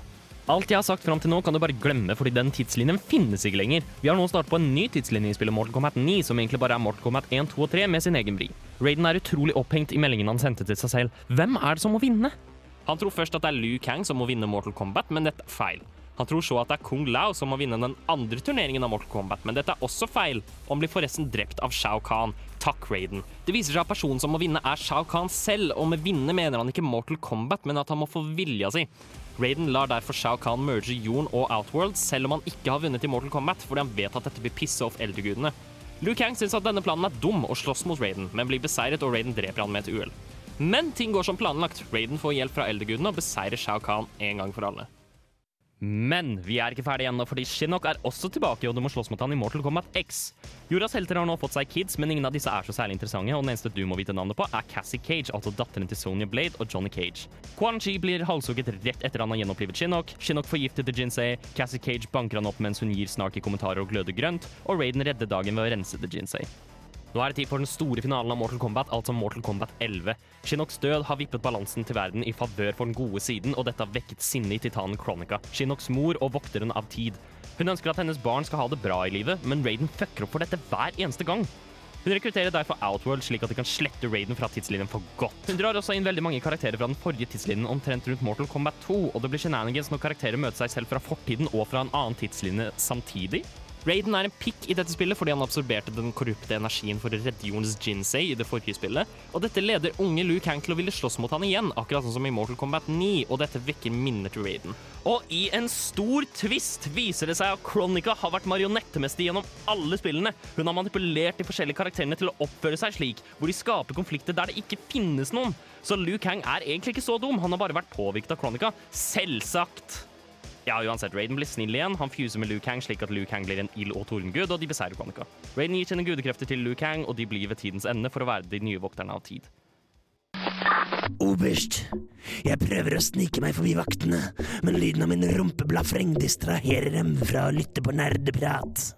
Alt jeg har sagt fram til nå, kan du bare glemme, fordi den tidslinjen finnes ikke lenger. Vi har nå startet på en ny tidslinje i spillet Mortal Kombat 9, som egentlig bare er Mortal Kombat 1, 2 og 3 med sin egen vri. Raiden er utrolig opphengt i meldingen han sendte til seg selv. Hvem er det som må vinne? Han tror først at det er Liu Kang som må vinne Mortal Kombat, men dette er feil. Han tror så at det er Kung Lao som må vinne den andre turneringen av Mortal Kombat, men dette er også feil. Og han blir forresten drept av Shao Kahn. Takk, Raiden. Det viser seg at personen som må vinne, er Shao Kahn selv, og med vinne mener han ikke Mortal Kombat, men at han må få vilja si. Raiden lar derfor Shao Kahn merge jorden og Outworld, selv om han ikke har vunnet i Mortal Kombat, fordi han vet at dette vil pisse off eldregudene. Liu Kang syns at denne planen er dum og slåss mot Raiden, men blir beseiret, og Raiden dreper han med et uhell. Men ting går som planlagt. Raiden får hjelp fra eldregudene og beseirer Shao Kahn en gang for alle. Men vi er ikke ferdige ennå, fordi Shinnok er også tilbake, og du må slåss mot han i Mortal Kombat X. Jordas helter har nå fått seg kids, men ingen av disse er så særlig interessante, og den eneste du må vite navnet på, er Cassie Cage, altså datteren til Sonya Blade og Johnny Cage. Quan Chi blir halshugget rett etter han har gjenopplivet Shinnok, Shinnok forgifter The Jinsei, Cassie Cage banker han opp mens hun gir snarky kommentarer og gløder grønt, og Raiden redder dagen ved å rense The Jinsei. Nå er det tid for den store finalen av Mortal Kombat, altså Mortal Kombat 11. Shinnoks død har vippet balansen til verden i favør for den gode siden, og dette har vekket sinnet i titanen Chronica, Shinnoks mor og vokteren av tid. Hun ønsker at hennes barn skal ha det bra i livet, men Raiden fucker opp for dette hver eneste gang. Hun rekrutterer derfor Outworld slik at de kan slette Raiden fra tidslinjen for godt. Hun drar også inn veldig mange karakterer fra den forrige tidslinjen omtrent rundt Mortal Kombat 2, og det blir shenanigans når karakterer møter seg selv fra fortiden og fra en annen tidslinje samtidig. Raiden er en pikk i dette spillet fordi han absorberte den korrupte energien for å redde jordens Jinsei i det forrige spillet, og dette leder unge Liu Kang til å ville slåss mot han igjen, akkurat sånn som i Mortal Kombat 9, og dette vekker minner til Raiden. Og i en stor twist viser det seg at Chronica har vært marionettemester gjennom alle spillene. Hun har manipulert de forskjellige karakterene til å oppføre seg slik, hvor de skaper konflikter der det ikke finnes noen. Så Liu Kang er egentlig ikke så dum, han har bare vært påvirket av Chronica. Selvsagt. Ja, uansett, Raiden blir snill igjen. Han fuser med Liu Kang slik at Liu Kang blir en ild- og tordengud, og de beseirer Chronica. Raiden gir sine gudekrefter til Liu Kang, og de blir ved tidens ende for å være de nye vokterne av tid. Oberst, jeg prøver å snike meg forbi vaktene, men lyden av min rumpeblafreng distraherer dem fra å lytte på nerdeprat.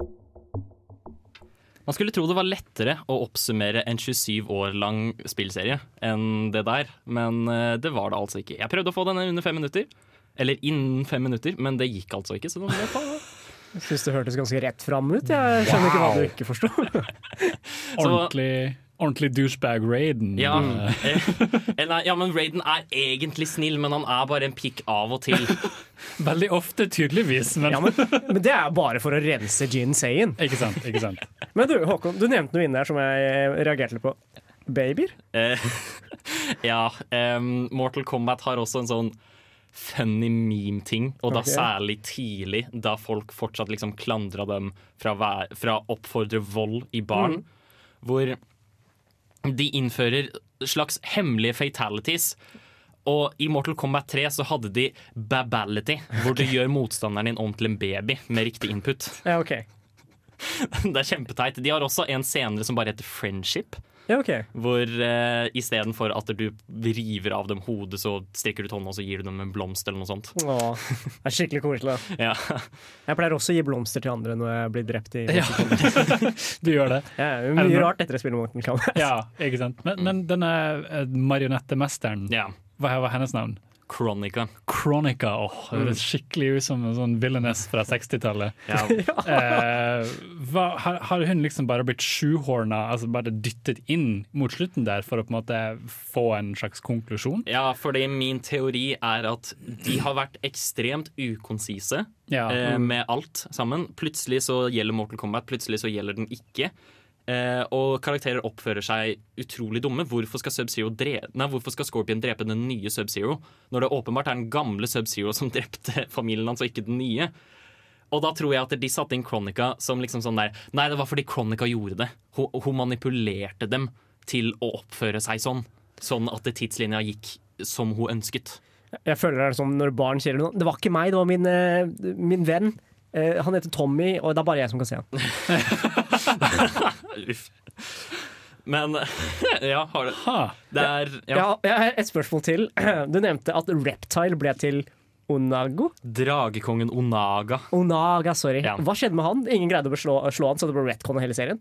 Man skulle tro det var lettere å oppsummere en 27 år lang spillserie enn det der, men eh, det var det altså ikke. Jeg prøvde å få denne under fem minutter, eller innen fem minutter, men det gikk altså ikke. Så det jeg syns det hørtes ganske rett fram ut. Jeg skjønner ikke hva du ikke forsto. Ordentlig, ordentlig douchebag Raiden. Ja, Eh, eh, nei, ja, men Raiden er egentlig snill, men han er bare en pikk av og til. Veldig ofte, tydeligvis. Men, Ja, men, men det er bare for å rense Gin Sayen. Ikke sant. ikke sant Men du, Håkon, du nevnte noe inne her som jeg reagerte litt på. Babyer? Eh, ja, Um, Mortal Kombat har også en sånn funny meme-ting, og da okay. særlig tidlig, da folk fortsatt liksom klandra dem fra, å oppfordre vold i barn, hvor de innfører slags hemmelige fatalities. Og i Mortal Kombat 3 så hadde de babality, hvor du gjør motstanderen din om til en baby med riktig input. Ja, OK. Det er kjempeteit. De har også en senere som bare heter friendship. Ja, okay. Hvor uh, istedenfor at du river av dem hodet, så strekker du ut hånda og så gir du dem en blomst eller noe sånt. Åh, det er skikkelig koselig. Ja. Jeg pleier også å gi blomster til andre når jeg blir drept i Ja. Du gjør det. Ja, det er Er det mye noe- rart etter å spille Morten Kombat. Ja, ikke sant. Men, men denne eh, marionettemesteren, ja. hva var hennes navn? Chronica. Chronica. åh, det høres skikkelig ut som en sånn villainess fra 60-tallet. Ja. Eh, har, har hun liksom bare blitt shoehorna, altså bare dyttet inn mot slutten der for å på en måte få en slags konklusjon? ja, fordi min teori er at de har vært ekstremt ukonsise Ja. eh, med alt sammen. Plutselig så gjelder Mortal Kombat, plutselig så gjelder den ikke. Eh, og karakterer oppfører seg utrolig dumme. Hvorfor skal, Nei, hvorfor skal Scorpion drepe den nye Sub-Zero, når det åpenbart er den gamle Sub-Zero som drepte familien hans, og ikke den nye? Og da tror jeg at de satte inn Chronica som liksom sånn der Nei, det var fordi Chronica gjorde det. Hun, hun manipulerte dem til å oppføre seg sånn. Sånn at tidslinja gikk som hun ønsket. Jeg føler det er som når barn sier noe. Det var ikke meg, det var min, eh, min venn. Eh, han heter Tommy, og det er bare jeg som kan se han. Uff. Men ja, har du Det er ja, Ja, jeg har et spørsmål til. Du nevnte at Reptile ble til Onago. Dragekongen Onaga Hva skjedde med han? Ingen greide å slå han Så Det,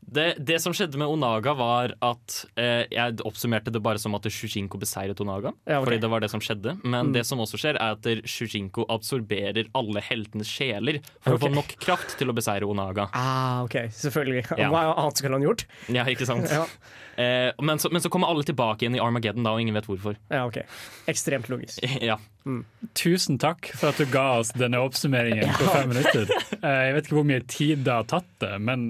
det som skjedde med Onaga, var at eh, jeg oppsummerte det bare som at Shujinko beseiret Onaga. Ja, okay. Fordi det var det som skjedde. Men Mm. det som også skjer, er at Shujinko absorberer alle heltenes sjeler for okay. å få nok kraft til å beseire Onaga. Ah, OK, selvfølgelig. Ja. Hva annet skulle han gjort? Ja, ikke sant? Ja, Eh, men, så, men så kommer alle tilbake igjen i Armageddon, da, og ingen vet hvorfor. ja OK. Ekstremt logisk. ja. Tusen takk for at du ga oss denne oppsummeringen på fem minutter. Eh, Jeg vet ikke hvor mye tid det har tatt det, men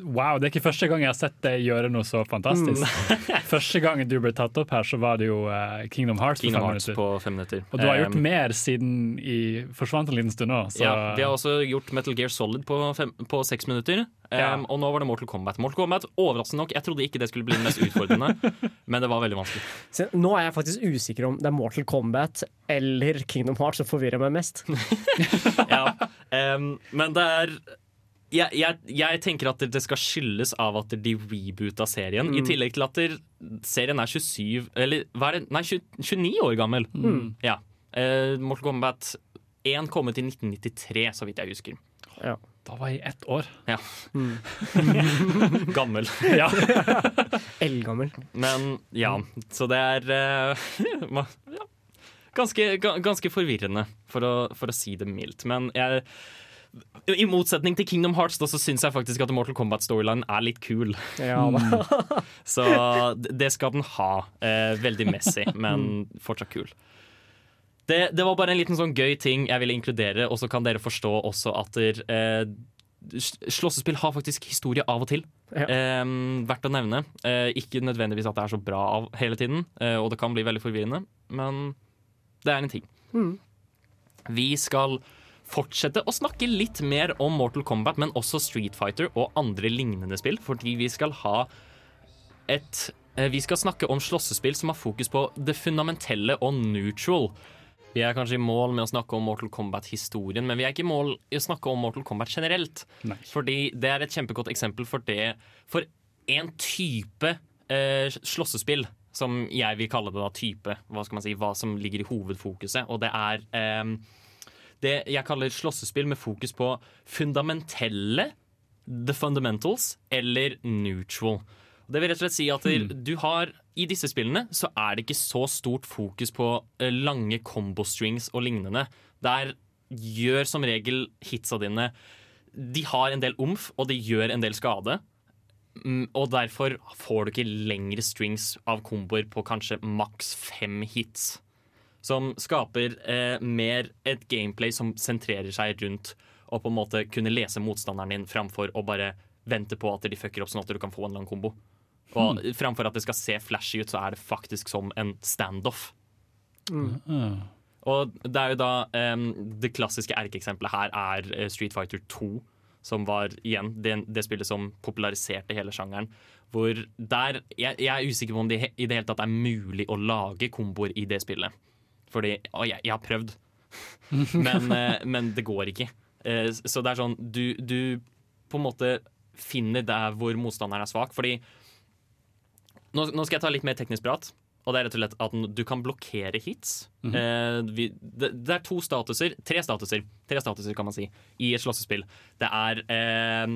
wow, det er ikke første gang jeg har sett deg gjøre noe så fantastisk. Første gang du ble tatt opp her, så var det jo eh, Kingdom Hearts Kingdom på fem Hearts på fem minutter. Og du har gjort Eh, mer siden i forsvant en liten stund nå. Ja, vi har også gjort Metal Gear Solid på, fem, på seks minutter. Ja. Um, og nå var det Mortal Kombat. Mortal Kombat, Overraskende nok, jeg trodde ikke det skulle bli den mest utfordrende, men det var veldig vanskelig. Så nå er jeg faktisk usikker om det er Mortal Kombat eller Kingdom Hearts som forvirrer meg mest. Ja. Um, men det er jeg, jeg, jeg tenker at det skal skyldes av at de reboota serien, i tillegg til at serien er 27 Eller hva er det? Nei, 20, 29 år gammel. Ja. Uh, Mortal Kombat 1 kom ut i 1993, så vidt jeg husker. Ja. Da var jeg ett år. Ja. Gammel. Ja. Eldgammel. Men ja, så det er uh, ja, ganske, ganske forvirrende, for å, for å si det mildt. Men jeg i motsetning til Kingdom Hearts da, så syns jeg faktisk at Mortal Kombat-storyline er litt kul. Ja. Så det skal den ha. Eh, veldig messy, men fortsatt kul. Det, det var bare en liten sånn gøy ting jeg ville inkludere, og så kan dere forstå også at der, eh, slåssespill har faktisk historie av og til. Ja. Eh, verdt å nevne. Eh, ikke nødvendigvis at det er så bra av hele tiden, eh, og det kan bli veldig forvirrende, men det er en ting. Vi skal fortsette å snakke litt mer om Mortal Kombat, men også Street Fighter og andre lignende spill, fordi vi skal ha et eh, Vi skal snakke om slåssespill som har fokus på det fundamentelle og neutral. Vi er kanskje i mål med å snakke om Mortal Kombat-historien, men vi er ikke i mål i å snakke om Mortal Kombat generelt. Nei. Fordi det er et kjempegodt eksempel for det For en type eh, slåssespill, som jeg vil kalle det da type, hva skal man si, hva som ligger i hovedfokuset, og det er eh, det jeg kaller slåssespill med fokus på fundamentelle, the fundamentals, eller neutral. Det vil rett og slett si at du har I disse spillene så er det ikke så stort fokus på eh, lange combo strings og lignende. Der gjør som regel hitsa dine De har en del omf, og de gjør en del skade. Mm, Og derfor får du ikke lengre strings av komboer på kanskje maks fem hits som skaper eh, mer et gameplay som sentrerer seg rundt å på en måte kunne lese motstanderen din framfor å bare vente på at de fucker opp sånn at du kan få en lang kombo. Og framfor at det skal se flashy ut, så er det faktisk som en standoff. Mm. Og det er jo da um, Det klassiske erkeeksempelet her er eh, Street Fighter 2, som var igjen det, det spillet som populariserte hele sjangeren. Hvor der Jeg, jeg er usikker på om det i det hele tatt er mulig å lage komboer i det spillet. Fordi Å, jeg, jeg har prøvd, men, uh, men det går ikke. Uh, Så det er sånn du, du på en måte finner der hvor motstanderen er svak. Fordi nå, nå skal jeg ta litt mer teknisk prat. Og det er rett og slett at du kan blokkere hits. eh, vi, det, det er to statuser, tre statuser, tre statuser kan man si, i et slåssespill. Det er eh,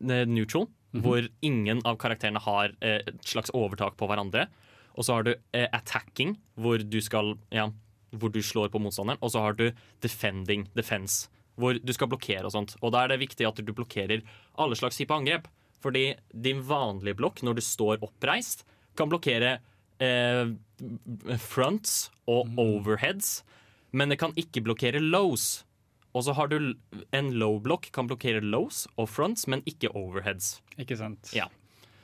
neutral, hvor ingen av karakterene har eh, et slags overtak på hverandre. Og så har du eh, attacking, hvor du skal ja, hvor du slår på motstanderen. Og så har du defending, defense, hvor du skal blokkere og sånt. Og da er det viktig at du blokkerer alle slags type angrep. Fordi din vanlige blokk, når du står oppreist, kan blokkere eh, fronts og overheads, men det kan ikke blokkere lows. Og så har du en low-blokk kan blokkere lows og fronts, men ikke overheads. Ikke sant? Ja.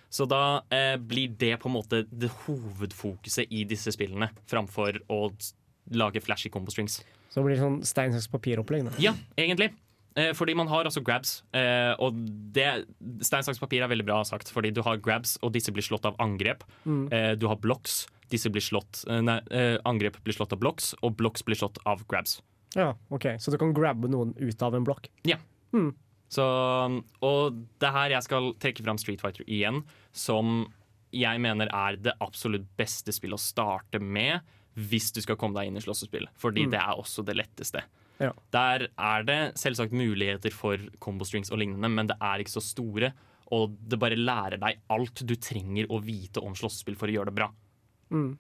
Så da eh, blir det på en måte det hovedfokuset i disse spillene, framfor å lage flashy combo strings. Så det blir sånn stein, saks, papir-opplegg. da. Ja, egentlig. Eh, fordi man har altså grabs. Eh, og det, stein, saks, papir er veldig bra sagt, fordi du har grabs, og disse blir slått av angrep. Eh, du har blocks. Disse blir slått Nei, angrep blir slått av blocks, og blocks blir slått av grabs. Ja, ok. Så du kan grabbe noen ut av en blokk. Så, og det er her jeg skal trekke fram Street Fighter igjen, som jeg mener er det absolutt beste spillet å starte med hvis du skal komme deg inn i slåssespill. Fordi det er også det letteste. Ja. Der er det selvsagt muligheter for combo strings og lignende, men det er ikke så store. og det bare lærer deg alt du trenger å vite om slåssespill for å gjøre det bra. Mm.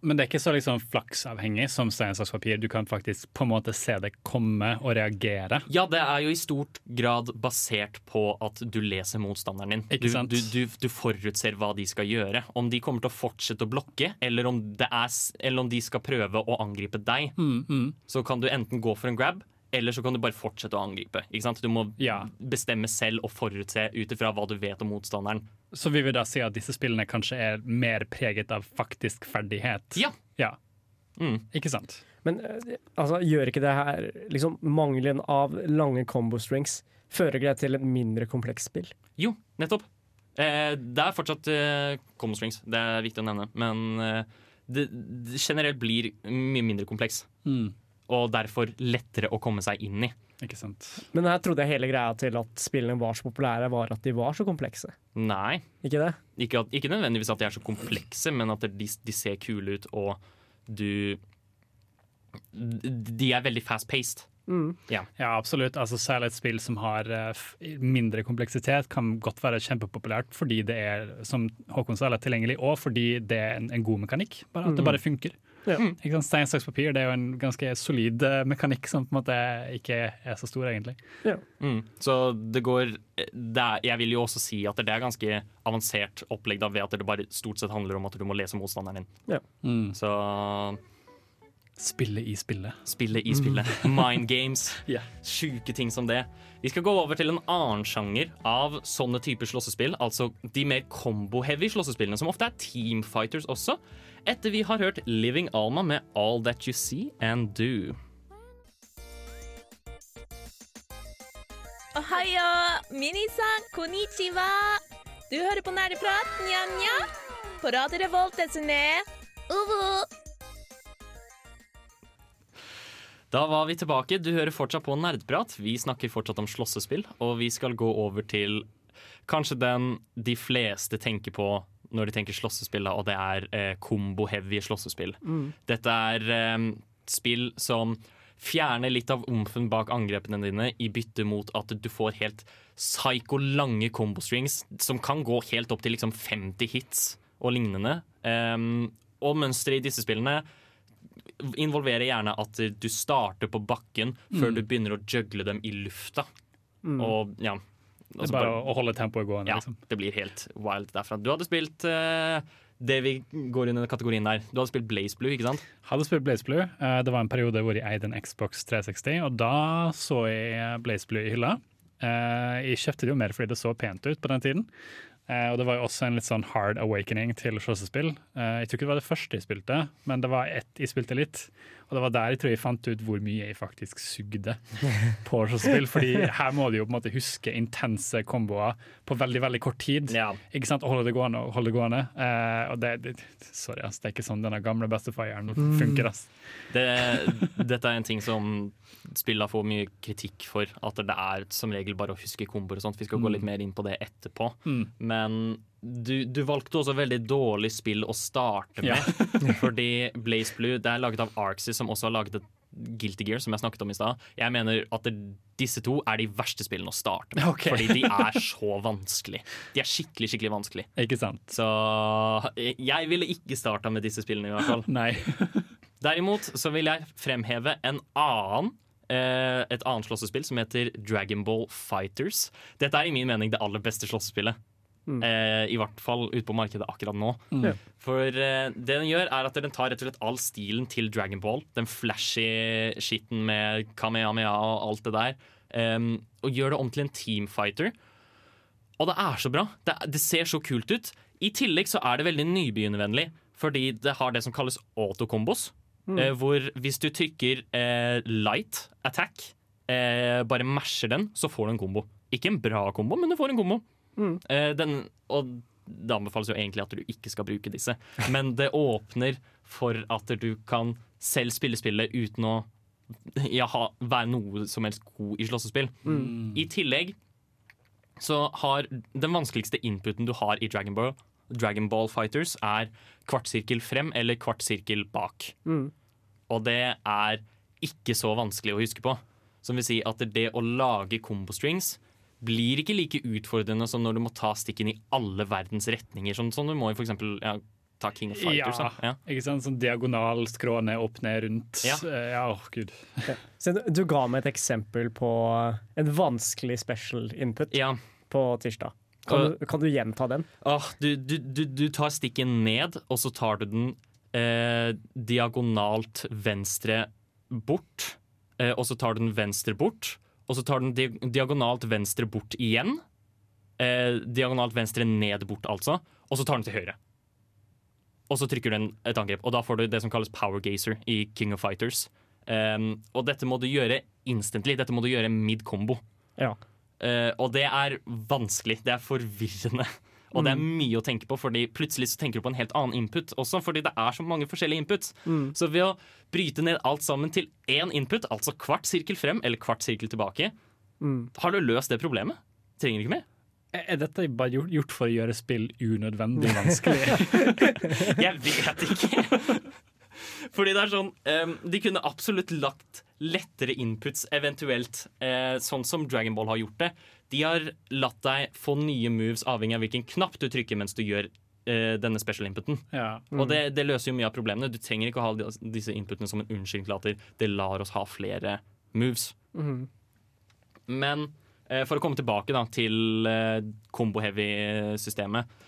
Men det er ikke så liksom flaksavhengig som stein, saks, papir. Du kan faktisk på en måte se det komme og reagere. Ja, det er jo i stort grad basert på at du leser motstanderen din. Du, du, du, du forutser hva de skal gjøre. Om de kommer til å fortsette å blokke, eller om, det er, eller om de skal prøve å angripe deg. Mm, Så kan du enten gå for en grab, eller så kan du bare fortsette å angripe. Ikke sant? Du må Ja. bestemme selv og forutse ut ifra hva du vet om motstanderen. Så vi vil da si at disse spillene kanskje er mer preget av faktisk ferdighet. Ja. Ja. Mm. Ikke sant? Men eh, altså, gjør ikke det her liksom, Mangelen av lange combo strings Fører ikke det til et mindre komplekst spill? Jo, nettopp. Eh, det er fortsatt eh, combo strings, det er viktig å nevne. Men eh, det, det generelt blir mye mindre kompleks. Mm. Og derfor lettere å komme seg inn i. Ikke sant? Men her trodde jeg hele greia til at spillene var så populære, var at de var så komplekse. Nei. Ikke det? Ikke, at, ikke nødvendigvis at de er så komplekse, men at de, de ser kule ut, og du De er veldig fast-paced. Ja. Ja, absolutt. Altså, særlig et spill som har uh, f- mindre kompleksitet, kan godt være kjempepopulært fordi det er, som Håkon sa, tilgjengelig, og fordi det er en, en god mekanikk. Bare at det bare funker. Ja. Ikke? Stein, saks, papir det er jo en ganske solid eh, mekanikk som på en måte ikke er så stor, egentlig. Mm. Så det går det er, Jeg vil jo også si at det er ganske avansert opplegg da, ved at det bare stort sett handler om at du må lese motstanderen din. Mm. Så Spillet i spillet. Spille i spillet. Mind games. yeah. Sjuke ting som det. Vi skal gå over til en annen sjanger av sånne typer slåssespill. Altså de mer combo-heavy slåssespillene, som ofte er teamfighters også. Etter vi har hørt Living Alma med All That You See And Do. Ohayo, minisan, konnichiwa. Du hører på Nerdeprat, nja-nja. På Radio Revolt, desune. Uvu. Da var vi tilbake. Du hører fortsatt på Nerdprat. Vi snakker fortsatt om slåssespill, og vi skal gå over til kanskje den de fleste tenker på når de tenker slåssespill, og det er eh, combo-heavy slåssespill. Dette er eh, spill som fjerner litt av omfen bak angrepene dine i bytte mot at du får helt psyko lange combo-strings som kan gå helt opp til liksom 50 hits og lignende. Um, og mønsteret i disse spillene involverer gjerne at du starter på bakken før du begynner å juggle dem i lufta. Og ja Det altså er bare bare- å holde tempoet gående, ja, liksom. det blir helt wild derfra. Du hadde spilt uh, det vi går inn under kategorien der. Du hadde spilt Blaze Blue, ikke sant? Hadde spilt Blaze Blue. Uh, Det var en periode hvor jeg eide en Xbox 360, og da så jeg Blaze Blue i hylla. Uh, Jeg kjøpte det jo mer fordi det så pent ut på den tiden. Eh, Og det var jo også en litt sånn hard awakening til slåssespill. Eh, Jeg tror ikke det var det første jeg spilte, men det var ett jeg spilte litt. Og det var der jeg tror jeg fant ut hvor mye jeg faktisk sugde på slåssespill. Fordi her må du jo på en måte huske intense komboer på veldig, veldig kort tid. Ja. Ikke sant? Og holde det gående og holde det gående. Eh, og det, det, sorry, ass, det er ikke sånn denne gamle bestefaren funker. ass. Det, dette er en ting som spillene får mye kritikk for. At det er som regel bare å huske komboer og sånt. Vi skal gå litt mer inn på det etterpå. Men du, du valgte også veldig dårlig spill å starte med. Ja. fordi Blaze Blue det er laget av Arxis, som også har laget et Guilty Gear, som jeg snakket om i stad. Jeg mener at det, disse to er de verste spillene å starte med. Okay. Fordi de er så vanskelig. De er skikkelig, skikkelig vanskelig. Ikke sant? Så jeg ville ikke starta med disse spillene, i hvert fall. Nei. Derimot så vil jeg fremheve en annen eh, et annet slåssespill som heter Dragon Ball Fighters. Dette er i min mening det aller beste slåssespillet. Eh, I hvert fall ute på markedet akkurat nå. Mm. For eh, det den gjør, er at den tar rett og slett all stilen til Dragon Ball. Den flashy skitten med Kamehameha og alt det der. Eh, og gjør det om til en teamfighter. Og det er så bra. Det, det ser så kult ut. I tillegg så er det veldig nybegynnervennlig, fordi det har det som kalles autokombos. Eh, hvor hvis du trykker eh, light attack, eh, bare masher den, så får du en kombo. Ikke en bra kombo, men du får en kombo. Eh, den, og det anbefales jo egentlig at du ikke skal bruke disse, men det åpner for at du kan selv spille spillet uten å ja, ha, være noe som helst god i slåssespill. I tillegg så har den vanskeligste inputen du har i Dragon Ball, Dragon Ball Fighters, er kvartsirkel frem eller kvartsirkel bak. Og det er ikke så vanskelig å huske på. Som vil si at det å lage combo strings blir ikke like utfordrende som når du må ta stikken i alle verdens retninger. Sånn som du må i for eksempel ja, ta King of Fighters. Ja. Ja. ikke sant? Sånn diagonal, skrå ned, opp, ned, rundt. Ja. Eh, ja åh, gud. Så du, du ga meg et eksempel på en vanskelig special input Ja. på tirsdag. Kan du, kan du gjenta den? Åh, du, du, du, du tar stikken ned, og så tar du den eh, diagonalt venstre bort. Eh, og så tar du den venstre bort, og så tar den di diagonalt venstre bort igjen. Eh, diagonalt venstre ned bort, altså. Og så tar den til høyre. Og så trykker du en, et angrep. Og da får du det som kalles power gazer i King of Fighters. Um, og dette må du gjøre instantly. Dette må du gjøre mid-combo. Ja. Uh, og det er vanskelig. Det er forvirrende. Og det er mye å tenke på, Fordi plutselig så tenker du på en helt annen input også. Fordi det er så mange forskjellige inputs. Så ved å bryte ned alt sammen til én input, altså kvart sirkel frem eller kvart sirkel tilbake, har du løst det problemet. Trenger ikke mer. Er er dette bare gjort, gjort for å gjøre spill unødvendig vanskelig? Jeg vet ikke. Fordi det er sånn um, De kunne absolutt lagt lettere inputs, eventuelt, eh, sånn som Dragon Ball har gjort det. De har latt deg få nye moves avhengig av hvilken knapp du trykker mens du gjør eh, denne special inputen. ja. Og det, det løser jo mye av problemene. Du trenger ikke å ha disse inputene som en unnskyldning til at det lar oss ha flere moves. Men eh, for å komme tilbake da, til eh, combo-heavy-systemet.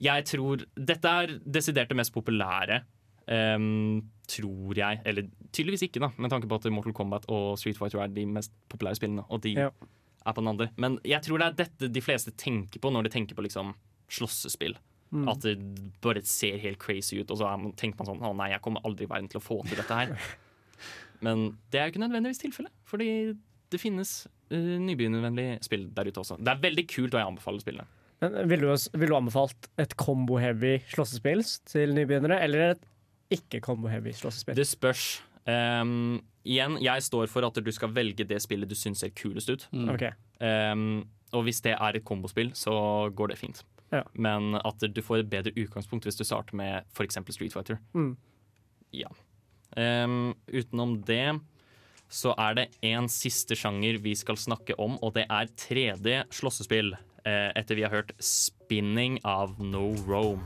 Jeg tror Dette er desidert det mest populære. Ehm, tror jeg. Eller tydeligvis ikke, da, med tanke på at Mortal Kombat og Street Fighter er de mest populære spillene. Og de Ja. er på den andre. Men jeg tror det er dette de fleste tenker på når de tenker på liksom slåssespill. At det bare ser helt crazy ut, og så er tenker man sånn Å nei, jeg kommer aldri i verden til å få til dette her. Men det er jo ikke nødvendigvis tilfellet, fordi det finnes uh, nybegynnervennlig spill der ute også. Det er veldig kult, og jeg anbefaler spillene. Men Ville du, vil du anbefalt et combo-heavy slåssespill til nybegynnere, eller et ikke-combo-heavy slåssespill? Det spørs. Um, igjen, jeg står for at du skal velge det spillet du syns ser kulest ut. Ok. Um, og hvis det er et kombospill, så går det fint. Ja. Men at du får et bedre utgangspunkt hvis du starter med f.eks. Street Fighter. Mm. Ja. Um, utenom det så er det en siste sjanger vi skal snakke om, og det er 3D slåssespill. eh, etter vi har hørt 'Spinning' av No Rome.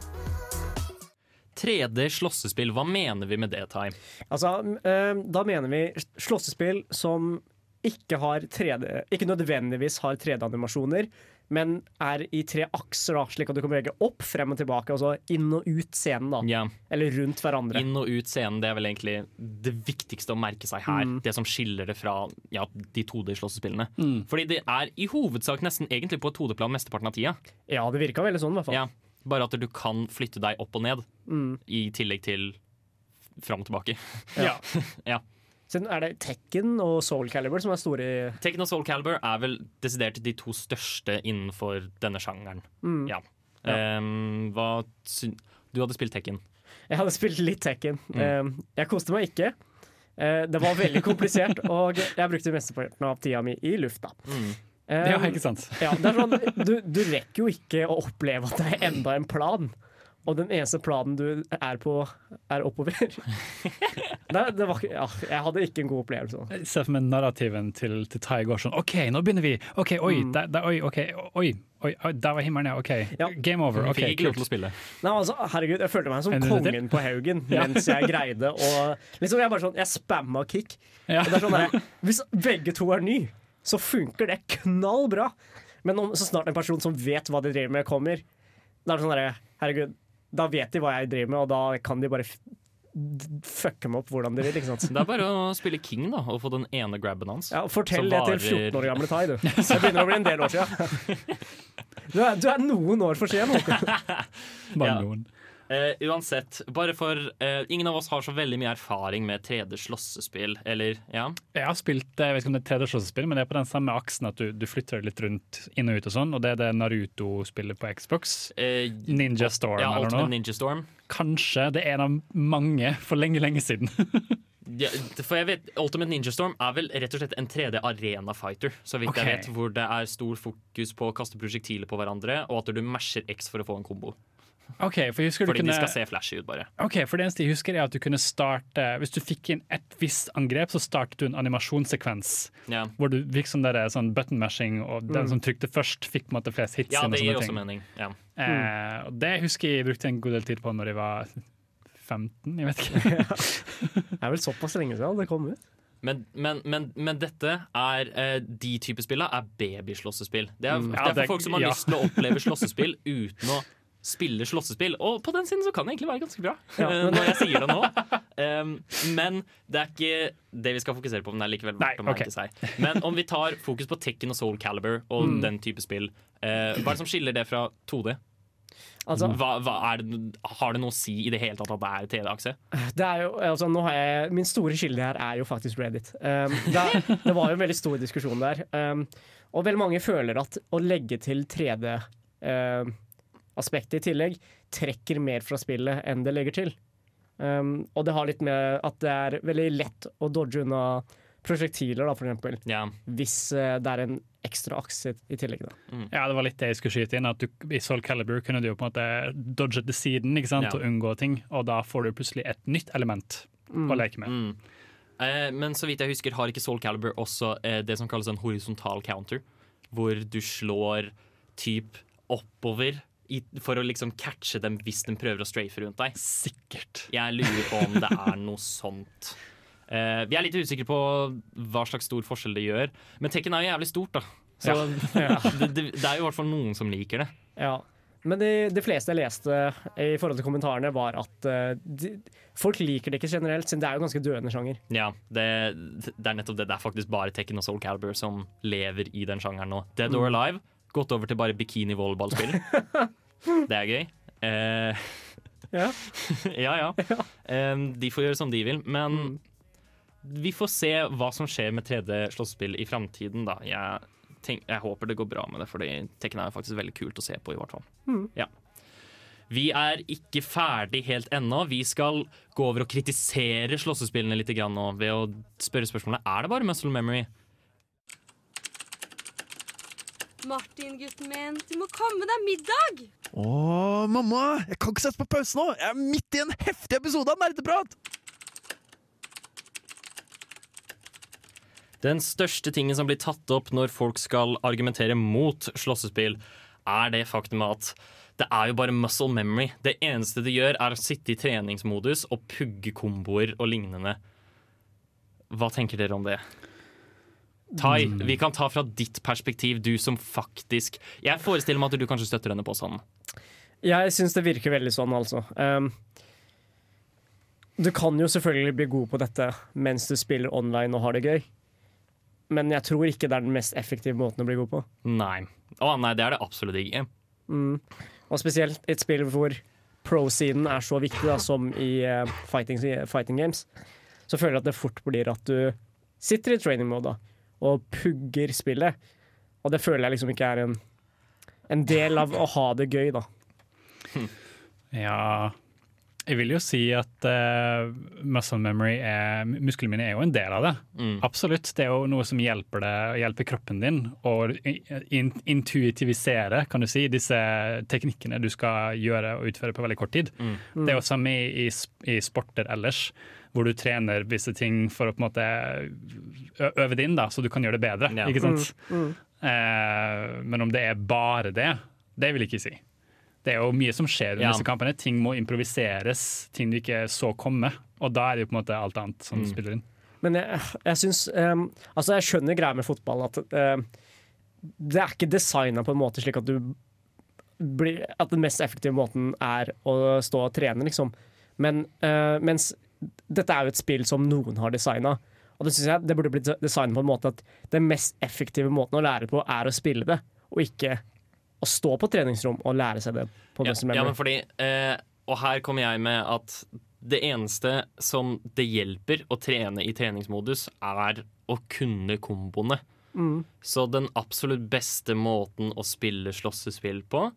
3D slåssespill, hva mener vi med det, Tai? Altså, eh, da mener vi slåssespill som ikke har 3D Ikke nødvendigvis har 3D-animasjoner, men er i tre akser, da, slik at du kan bevege opp, frem og tilbake, og så inn og ut scenen. da Yeah. Eller rundt hverandre. Inn og ut scenen, det er vel egentlig det viktigste å merke seg her. Det som skiller det fra ja, de 2D-slåssespillene. Fordi det er i hovedsak nesten egentlig på et 2D-plan mesteparten av tida. Ja, det virka veldig sånn, i hvert fall. Ja, bare at du kan flytte deg opp og ned, i tillegg til fram og tilbake. Ja. Ja. Siden er det Tekken og Soul Calibur som er store i Tekken og Soul Calibur er vel desidert de to største innenfor denne sjangeren. Ja. Ehm, hva syns Du hadde spilt Tekken. Jeg hadde spilt litt Tekken. Mm. Um, jeg koste meg ikke. Uh, det var veldig komplisert, og jeg brukte mesteparten av tida mi i lufta. Mm. Ja, ikke sant? ja, det er sånn, du, du rekker jo ikke å oppleve at det er enda en plan. Og den eneste planen du er på, er oppover. det, det var, ja, jeg hadde ikke en god opplevelse. Se for meg narrativen til, til Tai går sånn OK, nå begynner vi! OK, oi, der, der, oi, okay, oi, oi, oi, der var himmelen, ja. OK. Ja. Game over. OK, Fikk ikke lov til å spille. Nei, altså, herregud, Jeg følte meg som En kongen på haugen mens jeg greide å liksom, Jeg bare sånn, jeg spamma kick. Ja. Og det er sånn der, hvis begge to er ny, så funker det knall bra. Men om, så snart en person som vet hva de driver med, kommer, da er det sånn derre Herregud, da vet de hva jeg driver med, og da kan de bare fucke meg opp hvordan de vil. ikke sant? Det er bare å spille King da og få den ene grabben hans. Ja, Fortell det til 14 år gamle Tai, du. Det begynner å bli en del år siden. Du du er noen år for sen. Håkon. Bare Ja. noen. Eh, uansett, bare for uh, Ingen av oss har så veldig mye erfaring med 3D slåssespill, eller ja? Jeg har spilt jeg vet ikke om det er 3D-slåssespill, men det er på den samme aksen at du, du flytter litt rundt inn og ut og sånn, og det er det Naruto-spillet på Xbox. Uh, Ninja Storm ja, eller noe. Ninja Storm. Kanskje det er en av mange for lenge, lenge siden. Ja, for jeg vet, Ultimate Ninja Storm er vel rett og slett en 3D arena fighter, så vidt okay. jeg vet, hvor det er stor fokus på å kaste prosjektiler på hverandre, og at du masher X for å få en kombo. OK, for Fordi kunne de skal se flashy ut, bare. Ok, for det eneste jeg husker er at du kunne starte Hvis du fikk inn et visst angrep, så startet du en animasjonssekvens. Ja, Hvor du fikk sånn, der, sånn button mashing, og den som trykte først, fikk på en måte flest hits. ja inn og det gir også ting. mening. Ja. Eh, og det husker jeg brukte en god del tid på når jeg var 15. Jeg vet ikke. Det er vel såpass lenge siden det kom ut. Men, men, men, men dette er eh, de type spillene er babyslåssespill. Det er, Mm. det er for folk som har ja. lyst til å oppleve slåssespill uten å spille slåssespill. Og på den siden så kan det egentlig være ganske bra, Ja, eh, når jeg sier det nå. Um, men det er ikke det vi skal fokusere på, men det er likevel verdt å merke okay. seg. Men om vi tar fokus på Tekken og Soul Caliber og Mm. den type spill, uh, hva er det som skiller det fra 2D? Altså, Hva, hva er det, har det noe å si i det hele tatt at det er 3D-akse? det er jo, altså, jeg, min store kilde her er jo faktisk Reddit. Um, det, det var jo en veldig stor diskusjon der. Um, og veldig mange føler at å legge til 3D-aspektet i tillegg trekker mer fra spillet enn det legger til. Um, og det har litt med at det er veldig lett å dodge unna prosjektiler, da, for eksempel. Ja. Hvis uh, det er en ekstra akse i tillegg. Da. Ja, det var litt det jeg skulle skyte inn. At du, I Soul Calibur kunne du jo på en måte dodge til siden ikke sant? Ja. og unngå ting, og da får du plutselig et nytt element å leke med. Mm. Eh, men så vidt jeg husker, har ikke Soul Calibur også eh, det som kalles en horisontal counter? Hvor du slår typ oppover i, for å liksom catche dem hvis de prøver å strafe rundt deg. Sikkert. Jeg lurer på om det er noe sånt. Uh, vi er litt usikre på hva slags stor forskjell det gjør. Men Tekken er jo jævlig stort, da. Så Ja. det, det, det er jo i hvert fall noen som liker det. Ja. Men de, de fleste jeg leste i forhold til kommentarene, var at eh, de, folk liker det ikke generelt, siden det er jo ganske døende sjanger. Ja, det, det er nettopp det. Det er faktisk bare Tekken og Soul Calibur som lever i den sjangeren nå. Dead or Alive gått over til bare bikini-volleyballspill. det er gøy. Eh, Ja. ja, ja. Eh, de får gjøre som de vil. Men vi får se hva som skjer med 3D-slåssespill i framtiden, da. Jeg, tenk, jeg håper det går bra med det, for Tekna er faktisk veldig kult å se på, i hvert fall. Ja. Vi er ikke ferdig helt ennå. Vi skal gå over og kritisere slåssespillene litt grann nå ved å spørre spørsmålet Er det bare muscle memory. Martin, gutten min, du må komme deg middag! Å, mamma! Jeg kan ikke sette på pause nå! Jeg er midt i en heftig episode av Nerdeprat! Den største tingen som blir tatt opp når folk skal argumentere mot slåssespill, er det faktum at det er jo bare muscle memory. Det eneste det gjør, er å sitte i treningsmodus og pugge komboer og lignende. Hva tenker dere om det? Tai, vi kan ta fra ditt perspektiv, du som faktisk Jeg forestiller meg at du kanskje støtter denne påstanden. Jeg syns det virker veldig sånn, altså. Um, du kan jo selvfølgelig bli god på dette mens du spiller online og har det gøy, men jeg tror ikke det er den mest effektive måten å bli god på. Nei. Å nei, det er det absolutt ikke. Mm. Og spesielt et spill hvor pro-siden er så viktig da, som i uh, fighting, fighting games, så føler jeg at det fort blir at du sitter i training mode da, og pugger spillet. Og det føler jeg liksom ikke er en, en del av å ha det gøy, da. Ja Jeg vil jo si at uh, muscle memory er Muskelminne er jo en del av det. Mm. Absolutt. Det er jo noe som hjelper, det, hjelper kroppen din å in intuitivisere kan du si, disse teknikkene du skal gjøre og utføre på veldig kort tid. Mm. Det er jo samme i, i, i sporter ellers, hvor du trener visse ting for å på en måte øve det inn, da, så du kan gjøre det bedre. Ja. Ikke sant? Mm, Eh, men om det er bare det, det vil jeg ikke si. Det er jo mye som skjer under Ja. disse kampene. Ting må improviseres, ting du ikke så komme. Og da er det jo på en måte alt annet som Mm. spiller inn. Men jeg, jeg syns um, Altså, jeg skjønner greia med fotball, at um, det er ikke designa på en måte slik at du blir At den mest effektive måten er å stå og trene, liksom. Men uh, mens dette er jo et spill som noen har designa. Og det synes jeg det burde blitt designet på en måte at den mest effektive måten å lære på, er å spille det, og ikke å stå på treningsrom og lære seg det på Ja, ja, men fordi, eh, og her kommer jeg med at det eneste som det hjelper å trene i treningsmodus, er å kunne komboene. Mm. Så den absolutt beste måten å spille slåssespill på,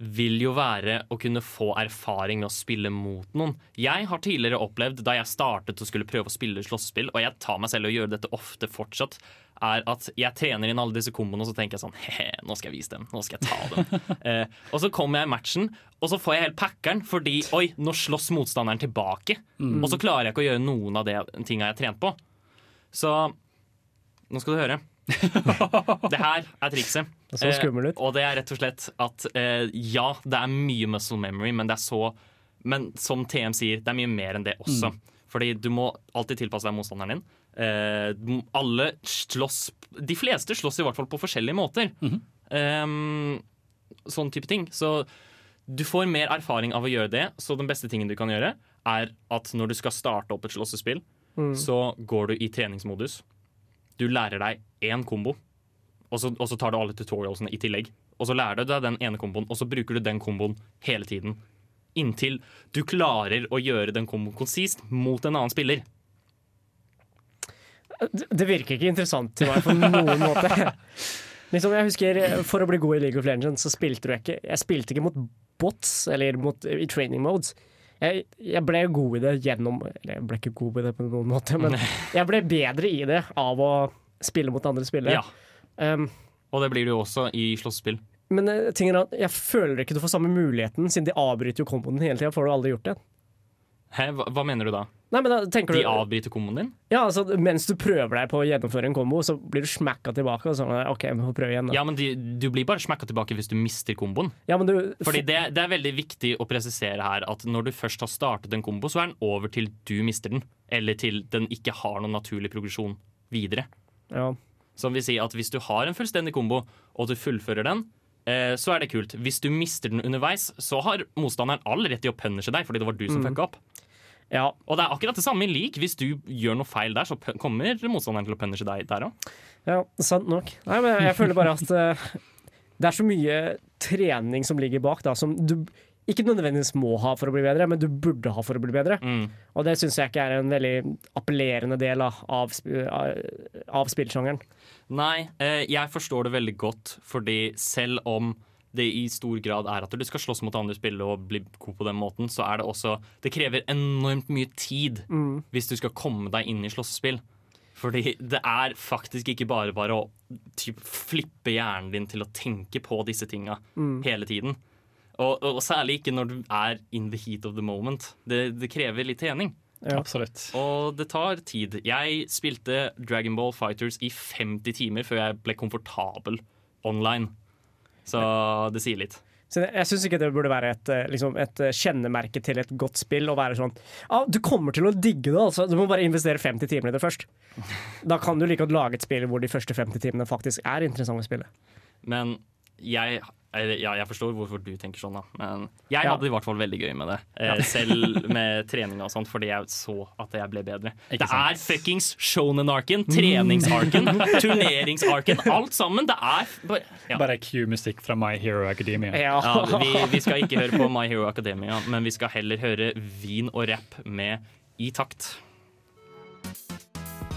vil jo være å kunne få erfaring med å spille mot noen. Jeg har tidligere opplevd, da jeg startet å skulle prøve å spille slåssespill, og jeg tar meg selv i å gjøre dette ofte fortsatt, er at jeg trener inn alle disse komboene, og så tenker jeg sånn He, nå skal jeg vise dem. Nå skal jeg ta dem. eh, og så kommer jeg i matchen, og så får jeg helt packeren fordi oi, nå slåss motstanderen tilbake. Mm. Og så klarer jeg ikke å gjøre noen av de tinga jeg har trent på. Så nå skal du høre. Det her er trikset. Det så skummelt ut. Eh, og det er rett og slett at eh, ja, det er mye muscle memory, men det er så Men som TM sier, det er mye mer enn det også. Fordi du må alltid tilpasse deg motstanderen din. Eh, alle slåss De fleste slåss i hvert fall på forskjellige måter. Ehm, sånn type ting. Så du får mer erfaring av å gjøre det. Så den beste tingen du kan gjøre, er at når du skal starte opp et slåssespill, Mm. så går du i treningsmodus. Du lærer deg én kombo, og så, og så tar du alle tutorialsene i tillegg. Og så lærer du deg den ene komboen, og så bruker du den komboen hele tiden. Inntil du klarer å gjøre den komboen konsist mot en annen spiller. Det virker ikke interessant til meg på noen måte. Liksom, jeg husker For å bli god i League of Legends, så spilte du ikke Jeg spilte ikke mot bots eller mot, i training modes. Jeg, jeg ble god i det gjennom Eller jeg ble ikke god i det på noen måte, men jeg ble bedre i det av å spille mot andre spillere. Ja, Um, Og det blir du jo også i slåssespill. men ting tingen er at jeg føler ikke du får samme muligheten, siden de avbryter jo komboen hele tida. Får du aldri gjort det? Hæ, hva, hva mener du da? Nei, men da tenker De du avbryter komboen din? Ja, altså Mens du prøver deg på å gjennomføre en kombo, så blir du smakka tilbake. Og sånn, OK, vi får prøve igjen. Da. Ja, men de, du blir bare smakka tilbake hvis du mister komboen. Ja, men du, Fordi det, det er veldig viktig å presisere her at når du først har startet en kombo, så er den over til du mister den. Eller til den ikke har noen naturlig progresjon videre. ja. Som vil si at hvis du har en fullstendig kombo, og du fullfører den, eh, så er det kult. Hvis du mister den underveis, så har motstanderen all rett til å punishe deg, fordi det var du som Mm. fucka opp. Ja. Og det er akkurat det samme i lik. Hvis du gjør noe feil der, så kommer motstanderen til å punishe deg der òg. Ja, sant nok. Nei, men jeg føler bare at uh, det er så mye trening som ligger bak, da, som du ikke nødvendigvis må ha for å bli bedre, men du burde ha for å bli bedre. Mm. Og det syns jeg ikke er en veldig appellerende del av, av, av, spillsjangeren. Nei, eh, jeg forstår det veldig godt, fordi selv om det i stor grad er at du skal slåss mot andre spillere og bli god på den måten, så er det også Det krever enormt mye tid Mm. hvis du skal komme deg inn i slåssespill. Fordi det er faktisk ikke bare bare å typ, flippe hjernen din til å tenke på disse tinga Mm. hele tiden. Og, og særlig ikke når du er in the heat of the moment. Det, det krever litt trening. Ja. Absolutt. Og det tar tid. Jeg spilte Dragon Ball Fighters i 50 timer før jeg ble komfortabel online. Så det sier litt. Så jeg, syns ikke det burde være et, eh, liksom, et eh, kjennemerke til et godt spill. Å være sånn ah, Du kommer til å digge det, altså. Du må bare investere 50 timer i det først. Da kan du like godt lage et spill hvor de første 50 timene faktisk er interessante å spille. Men jeg Ja, jeg forstår hvorfor du tenker sånn, da. Men jeg Ja. hadde i hvert fall veldig gøy med det. Eh, selv med trening og sånt, fordi jeg så at jeg ble bedre. Ikke det sant? er fuckings shonen-arken, treningsarken, turneringsarken. Alt sammen. Det er bare ja. Bare Q-musikk fra My Hero Academia. Ja. Ja, vi, vi skal ikke høre på My Hero Academia, men vi skal heller høre vin og rapp med I takt.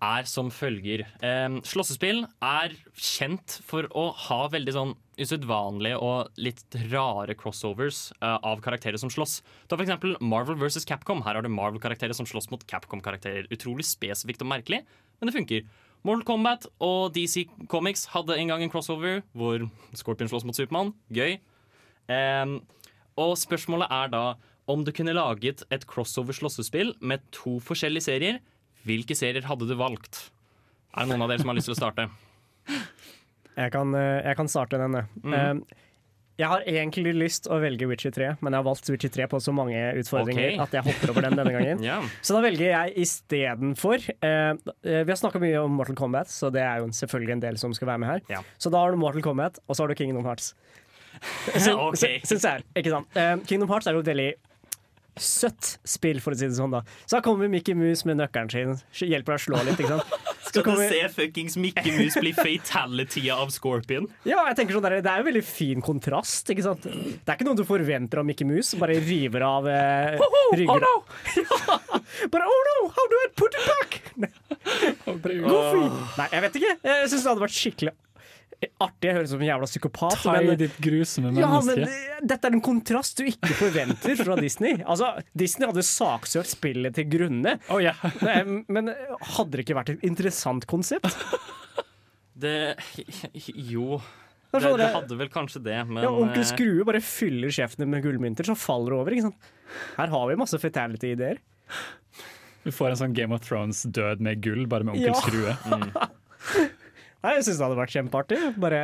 er som følger. Eh, slåssespill er kjent for å ha veldig sånn usedvanlige og litt rare crossovers eh, av karakterer som slåss. Ta eksempel Marvel vs. Capcom. Her har du Marvel-karakterer som slåss mot Capcom-karakterer. Utrolig spesifikt og merkelig, men det funker. Mortal Kombat og DC Comics hadde en gang en crossover hvor Scorpion slåss mot Supermann. Gøy. Eh, og spørsmålet er da om du kunne laget et crossover slåssespill med to forskjellige serier, hvilke serier hadde du valgt? Er det noen av dere som har lyst til å starte? Jeg kan, eh, jeg kan starte denne. Mhm. Eh, Jeg har egentlig lyst å velge Witcher 3, men jeg har valgt Witcher 3 på så mange utfordringer okay. at jeg hopper over den denne gangen. yeah. Så da velger jeg istedenfor eh, eh, Vi har snakka mye om Mortal Kombat, så det er jo selvfølgelig en del som skal være med her. Ja. Så da har du Mortal Kombat, og så har du Kingdom Hearts. Sy- okay. Syns jeg. Ikke sant? Eh, Kingdom Hearts er jo et veldig søtt spill, for å si det sånn. da Så da kommer Mickey Mouse med nøkkelen sin, hjelper deg å slå litt. Ikke sant? Skal du se fuckings Mickey Mouse bli fatality av Scorpion? Ja, jeg tenker sånn der, Det er jo veldig fin kontrast. ikke sant? Det er ikke noe du forventer av Mickey Mouse. Bare river av eh, rygger. oh no. bare oh no, how do I put it back? Goofy! Nei, jeg vet ikke. Jeg syns det hadde vært skikkelig artig. Jeg høres ut som en jævla psykopat. Tai ditt grusomme ja, men dette er en kontrast du ikke forventer fra Disney. Altså, Disney hadde saksøkt spillet til grunne. Nei, Men hadde det ikke vært et interessant konsept? Det Jo. Det Det, hadde vel kanskje det, men ja, Onkel eh, Skrue bare fyller sjefene med gullmynter, så faller det over. ikke sant? Her har vi masse fatality-ideer. Du får en sånn Game of Thrones-død med gull, bare med onkel Ja. Skrue. Mm. Nei, Jeg syns det hadde vært kjempeartig. Bare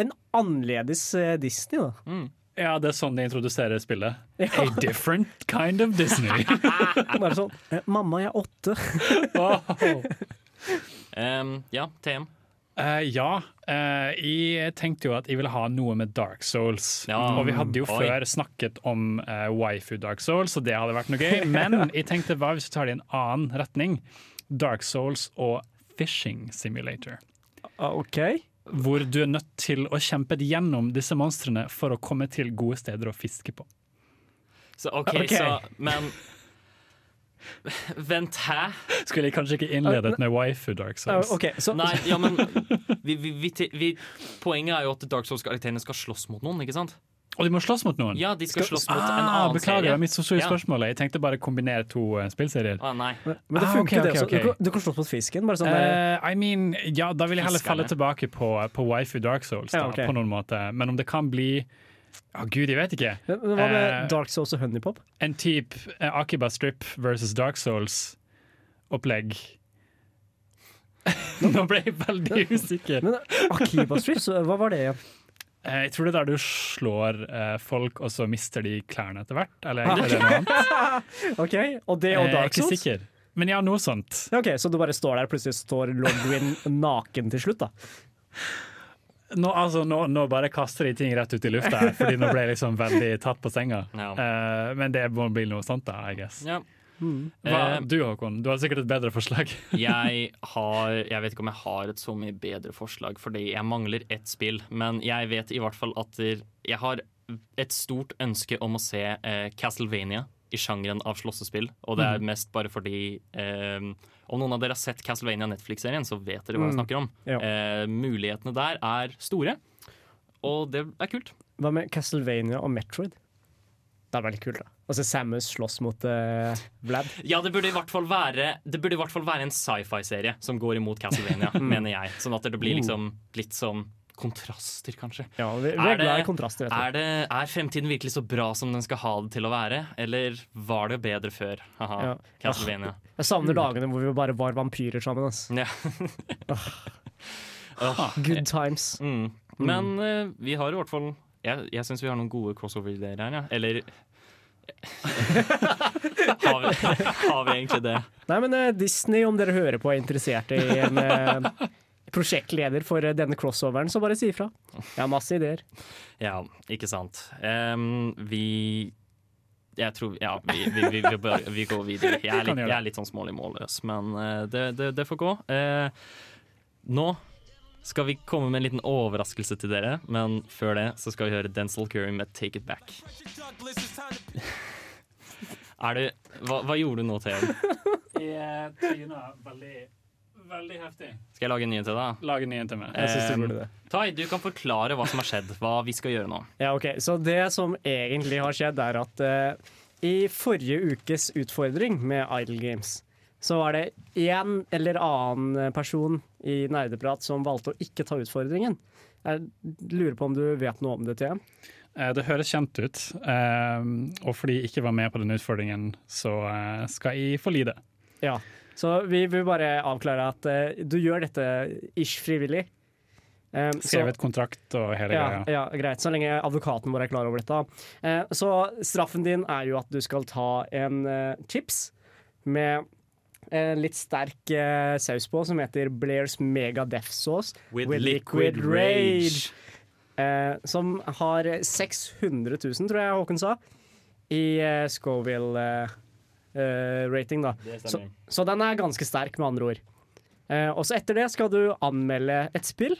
en annerledes eh, Disney, da. Ja, det er sånn de introduserer spillet. A different kind of Disney. Bare sånn eh, Mamma, jeg er åtte. um, Ja, TM. Uh, ja, Uh, jeg tenkte jo at jeg ville ha noe med Dark Souls. Ja. Og vi hadde jo Oi. før snakket om uh, waifu Dark Souls, og det hadde vært noe gøy. Men jeg tenkte hva hvis vi tar det i en annen retning? Dark Souls og Fishing Simulator. OK. Hvor du er nødt til å kjempe gjennom disse monstrene for å komme til gode steder å fiske på. Så OK, okay. så Men Vent, hæ? Skulle jeg kanskje ikke innledet med waifu Dark Souls? Nei, ja, men vi, vi, vi, vi, Poenget er jo at Dark Souls-karakterene skal slåss mot noen, ikke sant? Og de må slåss mot noen? Ja, de skal slåss mot en ah, annen beklager, serie. jeg så Ja. spørsmålet. Jeg tenkte bare kombinere to uh, spillserier. Ah, nei. Men det Ah, okay, ok, det ok, også. Du, kan- du kan slåss mot fisken. Bare sånn Eh, I mean, ja, da vil jeg heller falle tilbake på, på waifu Dark Souls, da, Ja, på noen måte. Men om det kan bli Å gud, jeg vet ikke. Men Hva med uh, Dark Souls og Honeypop? En type uh, Akiba Strip versus Dark Souls-opplegg. Nå ble jeg veldig usikker. Men Akiba Strip, hva var det Jeg tror det er der du slår eh, folk, og så mister de klærne etter hvert. Eller er det noe annet? OK, og det og Eh, jeg er Dark ikke Souls? sikker. Men ja, noe sånt. Ok, Så du bare står der, plutselig står Lord Gwyn naken til slutt, da? Nå, altså, nå, nå bare kaster de ting rett ut i lufta her, fordi nå ble jeg liksom veldig tatt på senga. Eh, men det må bli noe sånt, da, I guess. Ja. Hva, Eh, du Håkon, du har sikkert et bedre forslag. jeg har Jeg vet ikke om jeg har et så mye bedre forslag, fordi jeg mangler ett spill. Men jeg vet i hvert fall at der- jeg har et stort ønske om å se eh, Castlevania i sjangeren av slåssespill. Og det er Mhm. mest bare fordi eh, Om noen av dere har sett Castlevania Netflix-serien, så vet dere hva jeg Mm. snakker om. Ja. Eh, mulighetene der er store, og det er kult. Hva med Castlevania og Metroid? Det hadde vært litt kult, da. Altså Samus slåss mot uh, Vlad. Ja, det burde i hvert fall være Det burde i hvert fall være en sci-fi-serie som går imot Castlevania, Mm. mener jeg. Sånn at det blir liksom litt sånn kontraster, kanskje. Ja, vi, vi er glad i kontraster. er, det, er fremtiden virkelig så bra som den skal ha det til å være, eller var det bedre før? Haha, Ja. Castlevania. Jeg savner dagene hvor vi bare var vampyrer sammen. Altså. Ja. oh. Good times. Mm. Men uh, vi har i hvert fall Jeg, jeg syns vi har noen gode crossover-ideer her, ja. Eller har, vi, har vi egentlig det? Nei, men uh, Disney, om dere hører på er interessert i en uh, prosjektleder for eh, denne crossoveren, så bare si ifra. Jeg har masse ideer. Ja, ikke sant. Um, vi jeg tror Ja, vi, vi, vi, vi, bare, vi går videre. Jeg er litt, jeg er litt sånn smålig målløs, men det, det, det får gå. Eh, nå skal vi komme med en liten overraskelse til dere, men før det så skal vi høre Denzil Curry med 'Take It Back'. Er du hva, hva gjorde du nå, Theo? Jeg tryna veldig, veldig heftig. Skal jeg lage en ny til deg? Lage en ny til meg. Jeg synes du burde det. Tai, du kan forklare hva som har skjedd, hva vi skal gjøre nå. Ja, ok. Så det som egentlig har skjedd, er at eh, i forrige ukes utfordring med Idle Games, så var det én eller annen person i Nerdeprat som valgte å ikke ta utfordringen. Jeg lurer på om du vet noe om det, TM? Eh, Det høres kjent ut, eh, og fordi jeg ikke var med på den utfordringen, så eh, skal jeg få lide. Ja. Så vi vil bare avklare at du gjør dette ish frivillig. Um, Skrevet kontrakt og hele ja, greia. ja, greit. Så lenge advokaten vår er klar over dette. Så straffen din er jo at du skal ta en eh, chips med en litt sterk uh, saus på, som heter Blairs Mega Death Sauce With liquid rage. Uh, som har 600 000, tror jeg Håkon sa, i uh, Scoville-rating, da. Så, så den er ganske sterk, med andre ord. Eh, og så etter det skal du anmelde et spill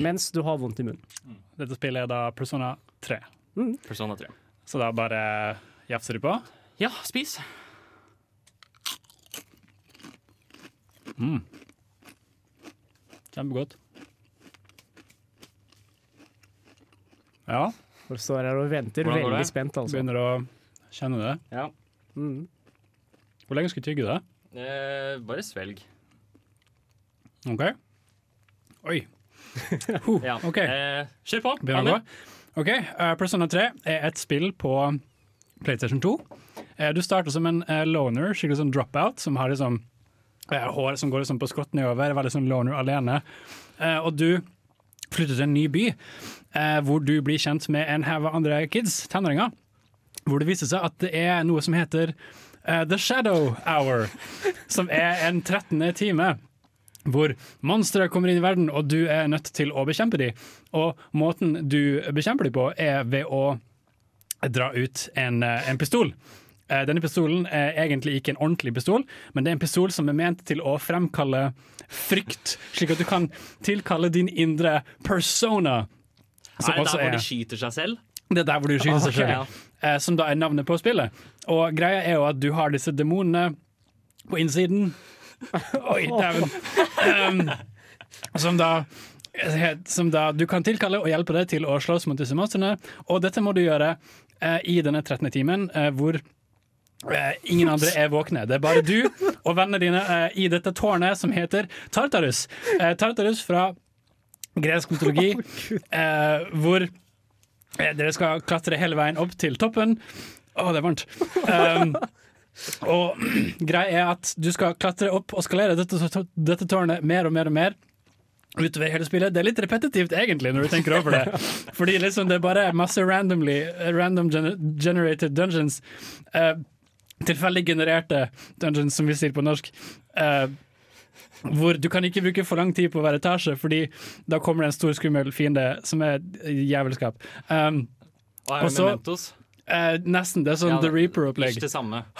mens du har vondt i munnen. Dette spillet er da Persona 3. Persona 3. Så da bare jafser du på. Ja, spis. Mm. Kjempegodt. Ja. Folk står her og venter, Hvordan går veldig det? spent, altså. Begynner å kjenne det. Ja. Mm. Hvor lenge skal du tygge det? Eh, bare svelg. OK. Oi. Ja. OK. Eh, kjør på. Begynner å gå. OK, Uh, Persona 3 er et spill på PlayStation 2. Uh, du starter som en uh, loner, skikkelig sånn dropout, som har liksom eh, hår som går liksom på skrått nedover, veldig sånn loner alene. Eh, og du flytter til en ny by, eh, hvor du blir kjent med en haug andre kids, tenåringer. Hvor det viser seg at det er noe som heter eh, The Shadow Hour, som er en 13. time hvor monstre kommer inn i verden, og du er nødt til å bekjempe dem. Og måten du bekjemper dem på, er ved å dra ut en, en pistol. Eh, Denne pistolen er egentlig ikke en ordentlig pistol, men det er en pistol som er ment til å fremkalle frykt, slik at du kan tilkalle din indre persona. Er det der hvor de skyter seg selv? det er der hvor de skyter seg Ok. selv, eh, som da er navnet på spillet. Og greia er jo at du har disse demonene på innsiden. Oi, dæven. Um, som da som da du kan tilkalle og hjelpe deg til å slåss mot disse monstrene. Og dette må du gjøre eh, i denne 13. timen, eh, hvor ingen andre er våkne. Det er bare du og vennene dine eh, i dette tårnet som heter Tartarus. Eh, Tartarus fra gresk mytologi, eh, hvor eh, dere skal klatre hele veien opp til toppen. Å, det er varmt. Um, og greia er at du skal klatre opp og skalere dette, dette tårnet mer og mer og mer utover hele spillet. Det er litt repetitivt egentlig, når du tenker over det. Fordi liksom det er bare masse randomly, random gener generated dungeons. eh, tilfeldig genererte dungeons, som vi sier på norsk. Uh, hvor du kan ikke bruke for lang tid på hver etasje, fordi da kommer det en stor skummel fiende som er jævelskap. Um, Og er det og så- Mementos? Uh, nesten. Det er sånn Ja, The Reaper-opplegg. Ikke det samme.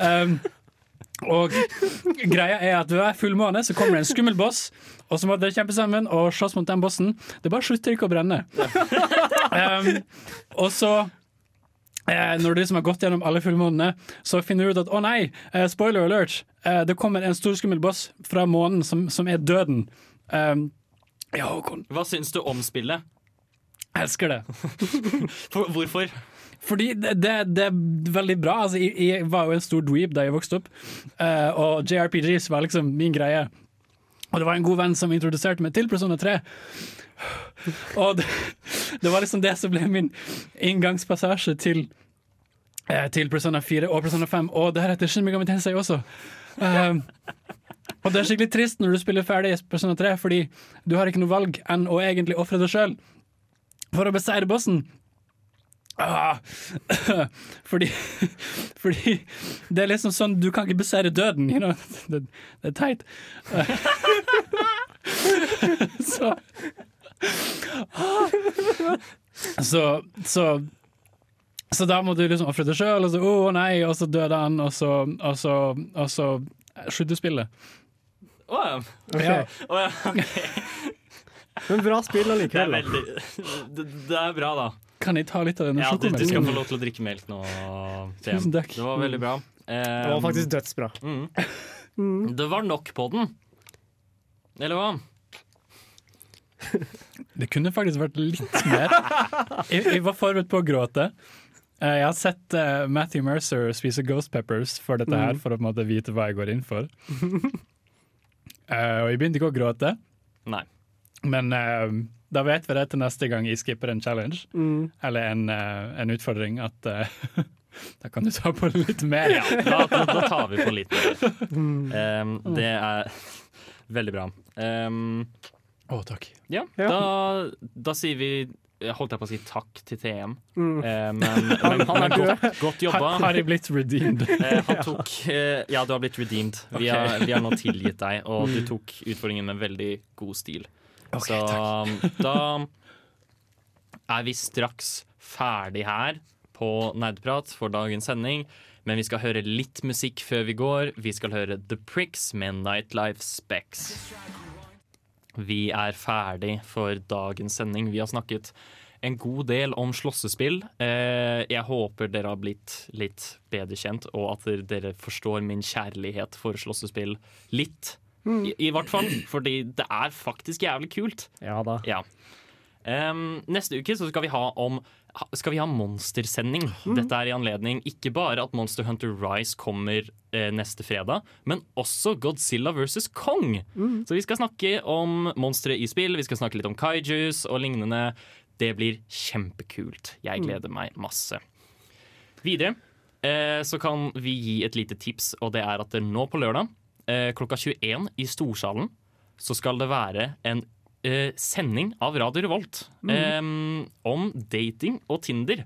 Um, og greia er at ved hver fullmåne så kommer det en skummel boss, og så må dere kjempe sammen og slåss mot den bossen. Det bare slutter ikke å brenne. Um, og så eh, når du liksom har gått gjennom alle fullmånene, så finner du ut at å nei, eh, spoiler alert, eh, det kommer en stor skummel boss fra månen som, som er døden. Um, ja, Håkon. Hva syns du om spillet? Elsker det. For, hvorfor? Fordi det, det, det er veldig bra. Altså, jeg, jeg var jo en stor dweeb da jeg vokste opp, eh, og JRPGs var liksom min greie. Og det var en god venn som introduserte meg til Persona 3. Og det, det var liksom det som ble min inngangspassasje til, eh, til Persona 4 og Persona 5. Og heter Shin Megami Tensei også. Um, og det er skikkelig trist når du spiller ferdig Persona 3, fordi du har ikke noe valg enn å egentlig ofre deg sjøl for å beseire bossen. Ah, fordi, fordi det er liksom sånn Du kan ikke beseire døden, you know? det, det er teit. så så, så så da må du liksom ofre deg sjøl, og så å nei, og så døde han, og så, og så, og så slutter spillet. Å ja. Ja. Oh, ja, ok. Men bra spill allikevel. Det, veldig, det, det er bra, da. Kan jeg ta litt av denne Ja, du, du skal få lov til å drikke melk nå. Tusen takk. Det var veldig bra. Det var faktisk dødsbra. Mm. Det var nok på den. Eller hva? Det kunne faktisk vært litt mer. Jeg, jeg var forberedt på å gråte. Eh, Jeg har sett eh, Matthew Mercer spise Ghost Peppers for dette her, Mm. for å på en måte vite hva jeg går inn for. Eh, og jeg begynte ikke å gråte, Nei. men uh, da vet vi det til neste gang jeg skipper en challenge, Mm. eller en, en utfordring, at da kan du ta på litt mer. Ja, da, da, da tar vi på litt mer. Um, det er veldig bra. Um, Å, takk. Ja, Ja. Da, da sier vi jeg holdt jeg på å si takk til TM, Mm. Eh, men, men han er godt, godt jobba. Har, de blitt redeemed? Eh, han tok eh, Ja, du har blitt redeemed. Vi, har, vi har nå tilgitt deg, og du Mm. tok utfordringen med veldig god stil. Ok, Så da er vi straks ferdig her på Nerdprat for dagens sending. Men vi skal høre litt musikk før vi går. Vi skal høre The Pricks med Nightlife Specs. Vi er ferdig for dagens sending. Vi har snakket en god del om slåssespill. Eh, jeg håper dere har blitt litt bedre kjent, og at dere forstår min kjærlighet for slåssespill litt. I, I hvert fall, fordi det er faktisk jævlig kult. Ja da. Ja. Um, neste uke så skal vi ha om skal vi ha monstersending. Dette er i anledning ikke bare at Monster Hunter Rise kommer eh, neste fredag, men også Godzilla vs. Kong. Så vi skal snakke om monstre i spill, vi skal snakke litt om kaijus og lignende. Det blir kjempekult. Jeg gleder meg masse. Videre eh, så kan vi gi et lite tips, og det er at nå på lørdag eh, klokka 21 i Storsalen så skal det være en eh, sending av Radio Revolt eh, om dating og Tinder.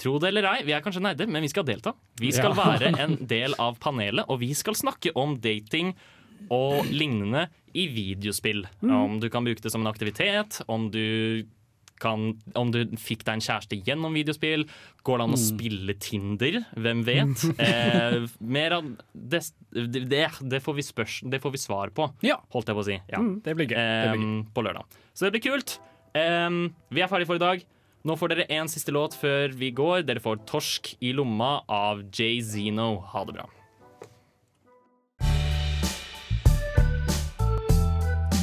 Tro det eller ei, vi er kanskje nerder, men vi skal delta. Vi skal Ja. være en del av panelet, og vi skal snakke om dating og lignende i videospill. Om du kan bruke det som en aktivitet, om du kan, om du fikk deg en kjæreste gjennom videospill. Går det an å spille Tinder? Hvem vet? Eh, mer av det, det, det, får vi spørs, det får vi svar på, holdt jeg på å si. Ja. Mm, det blir gøy. Det blir gøy. På lørdag. Så det blir kult. Eh, vi er ferdige for i dag. Nå får dere én siste låt før vi går. Dere får 'Torsk i lomma' av Jay Zeno. Ha det bra.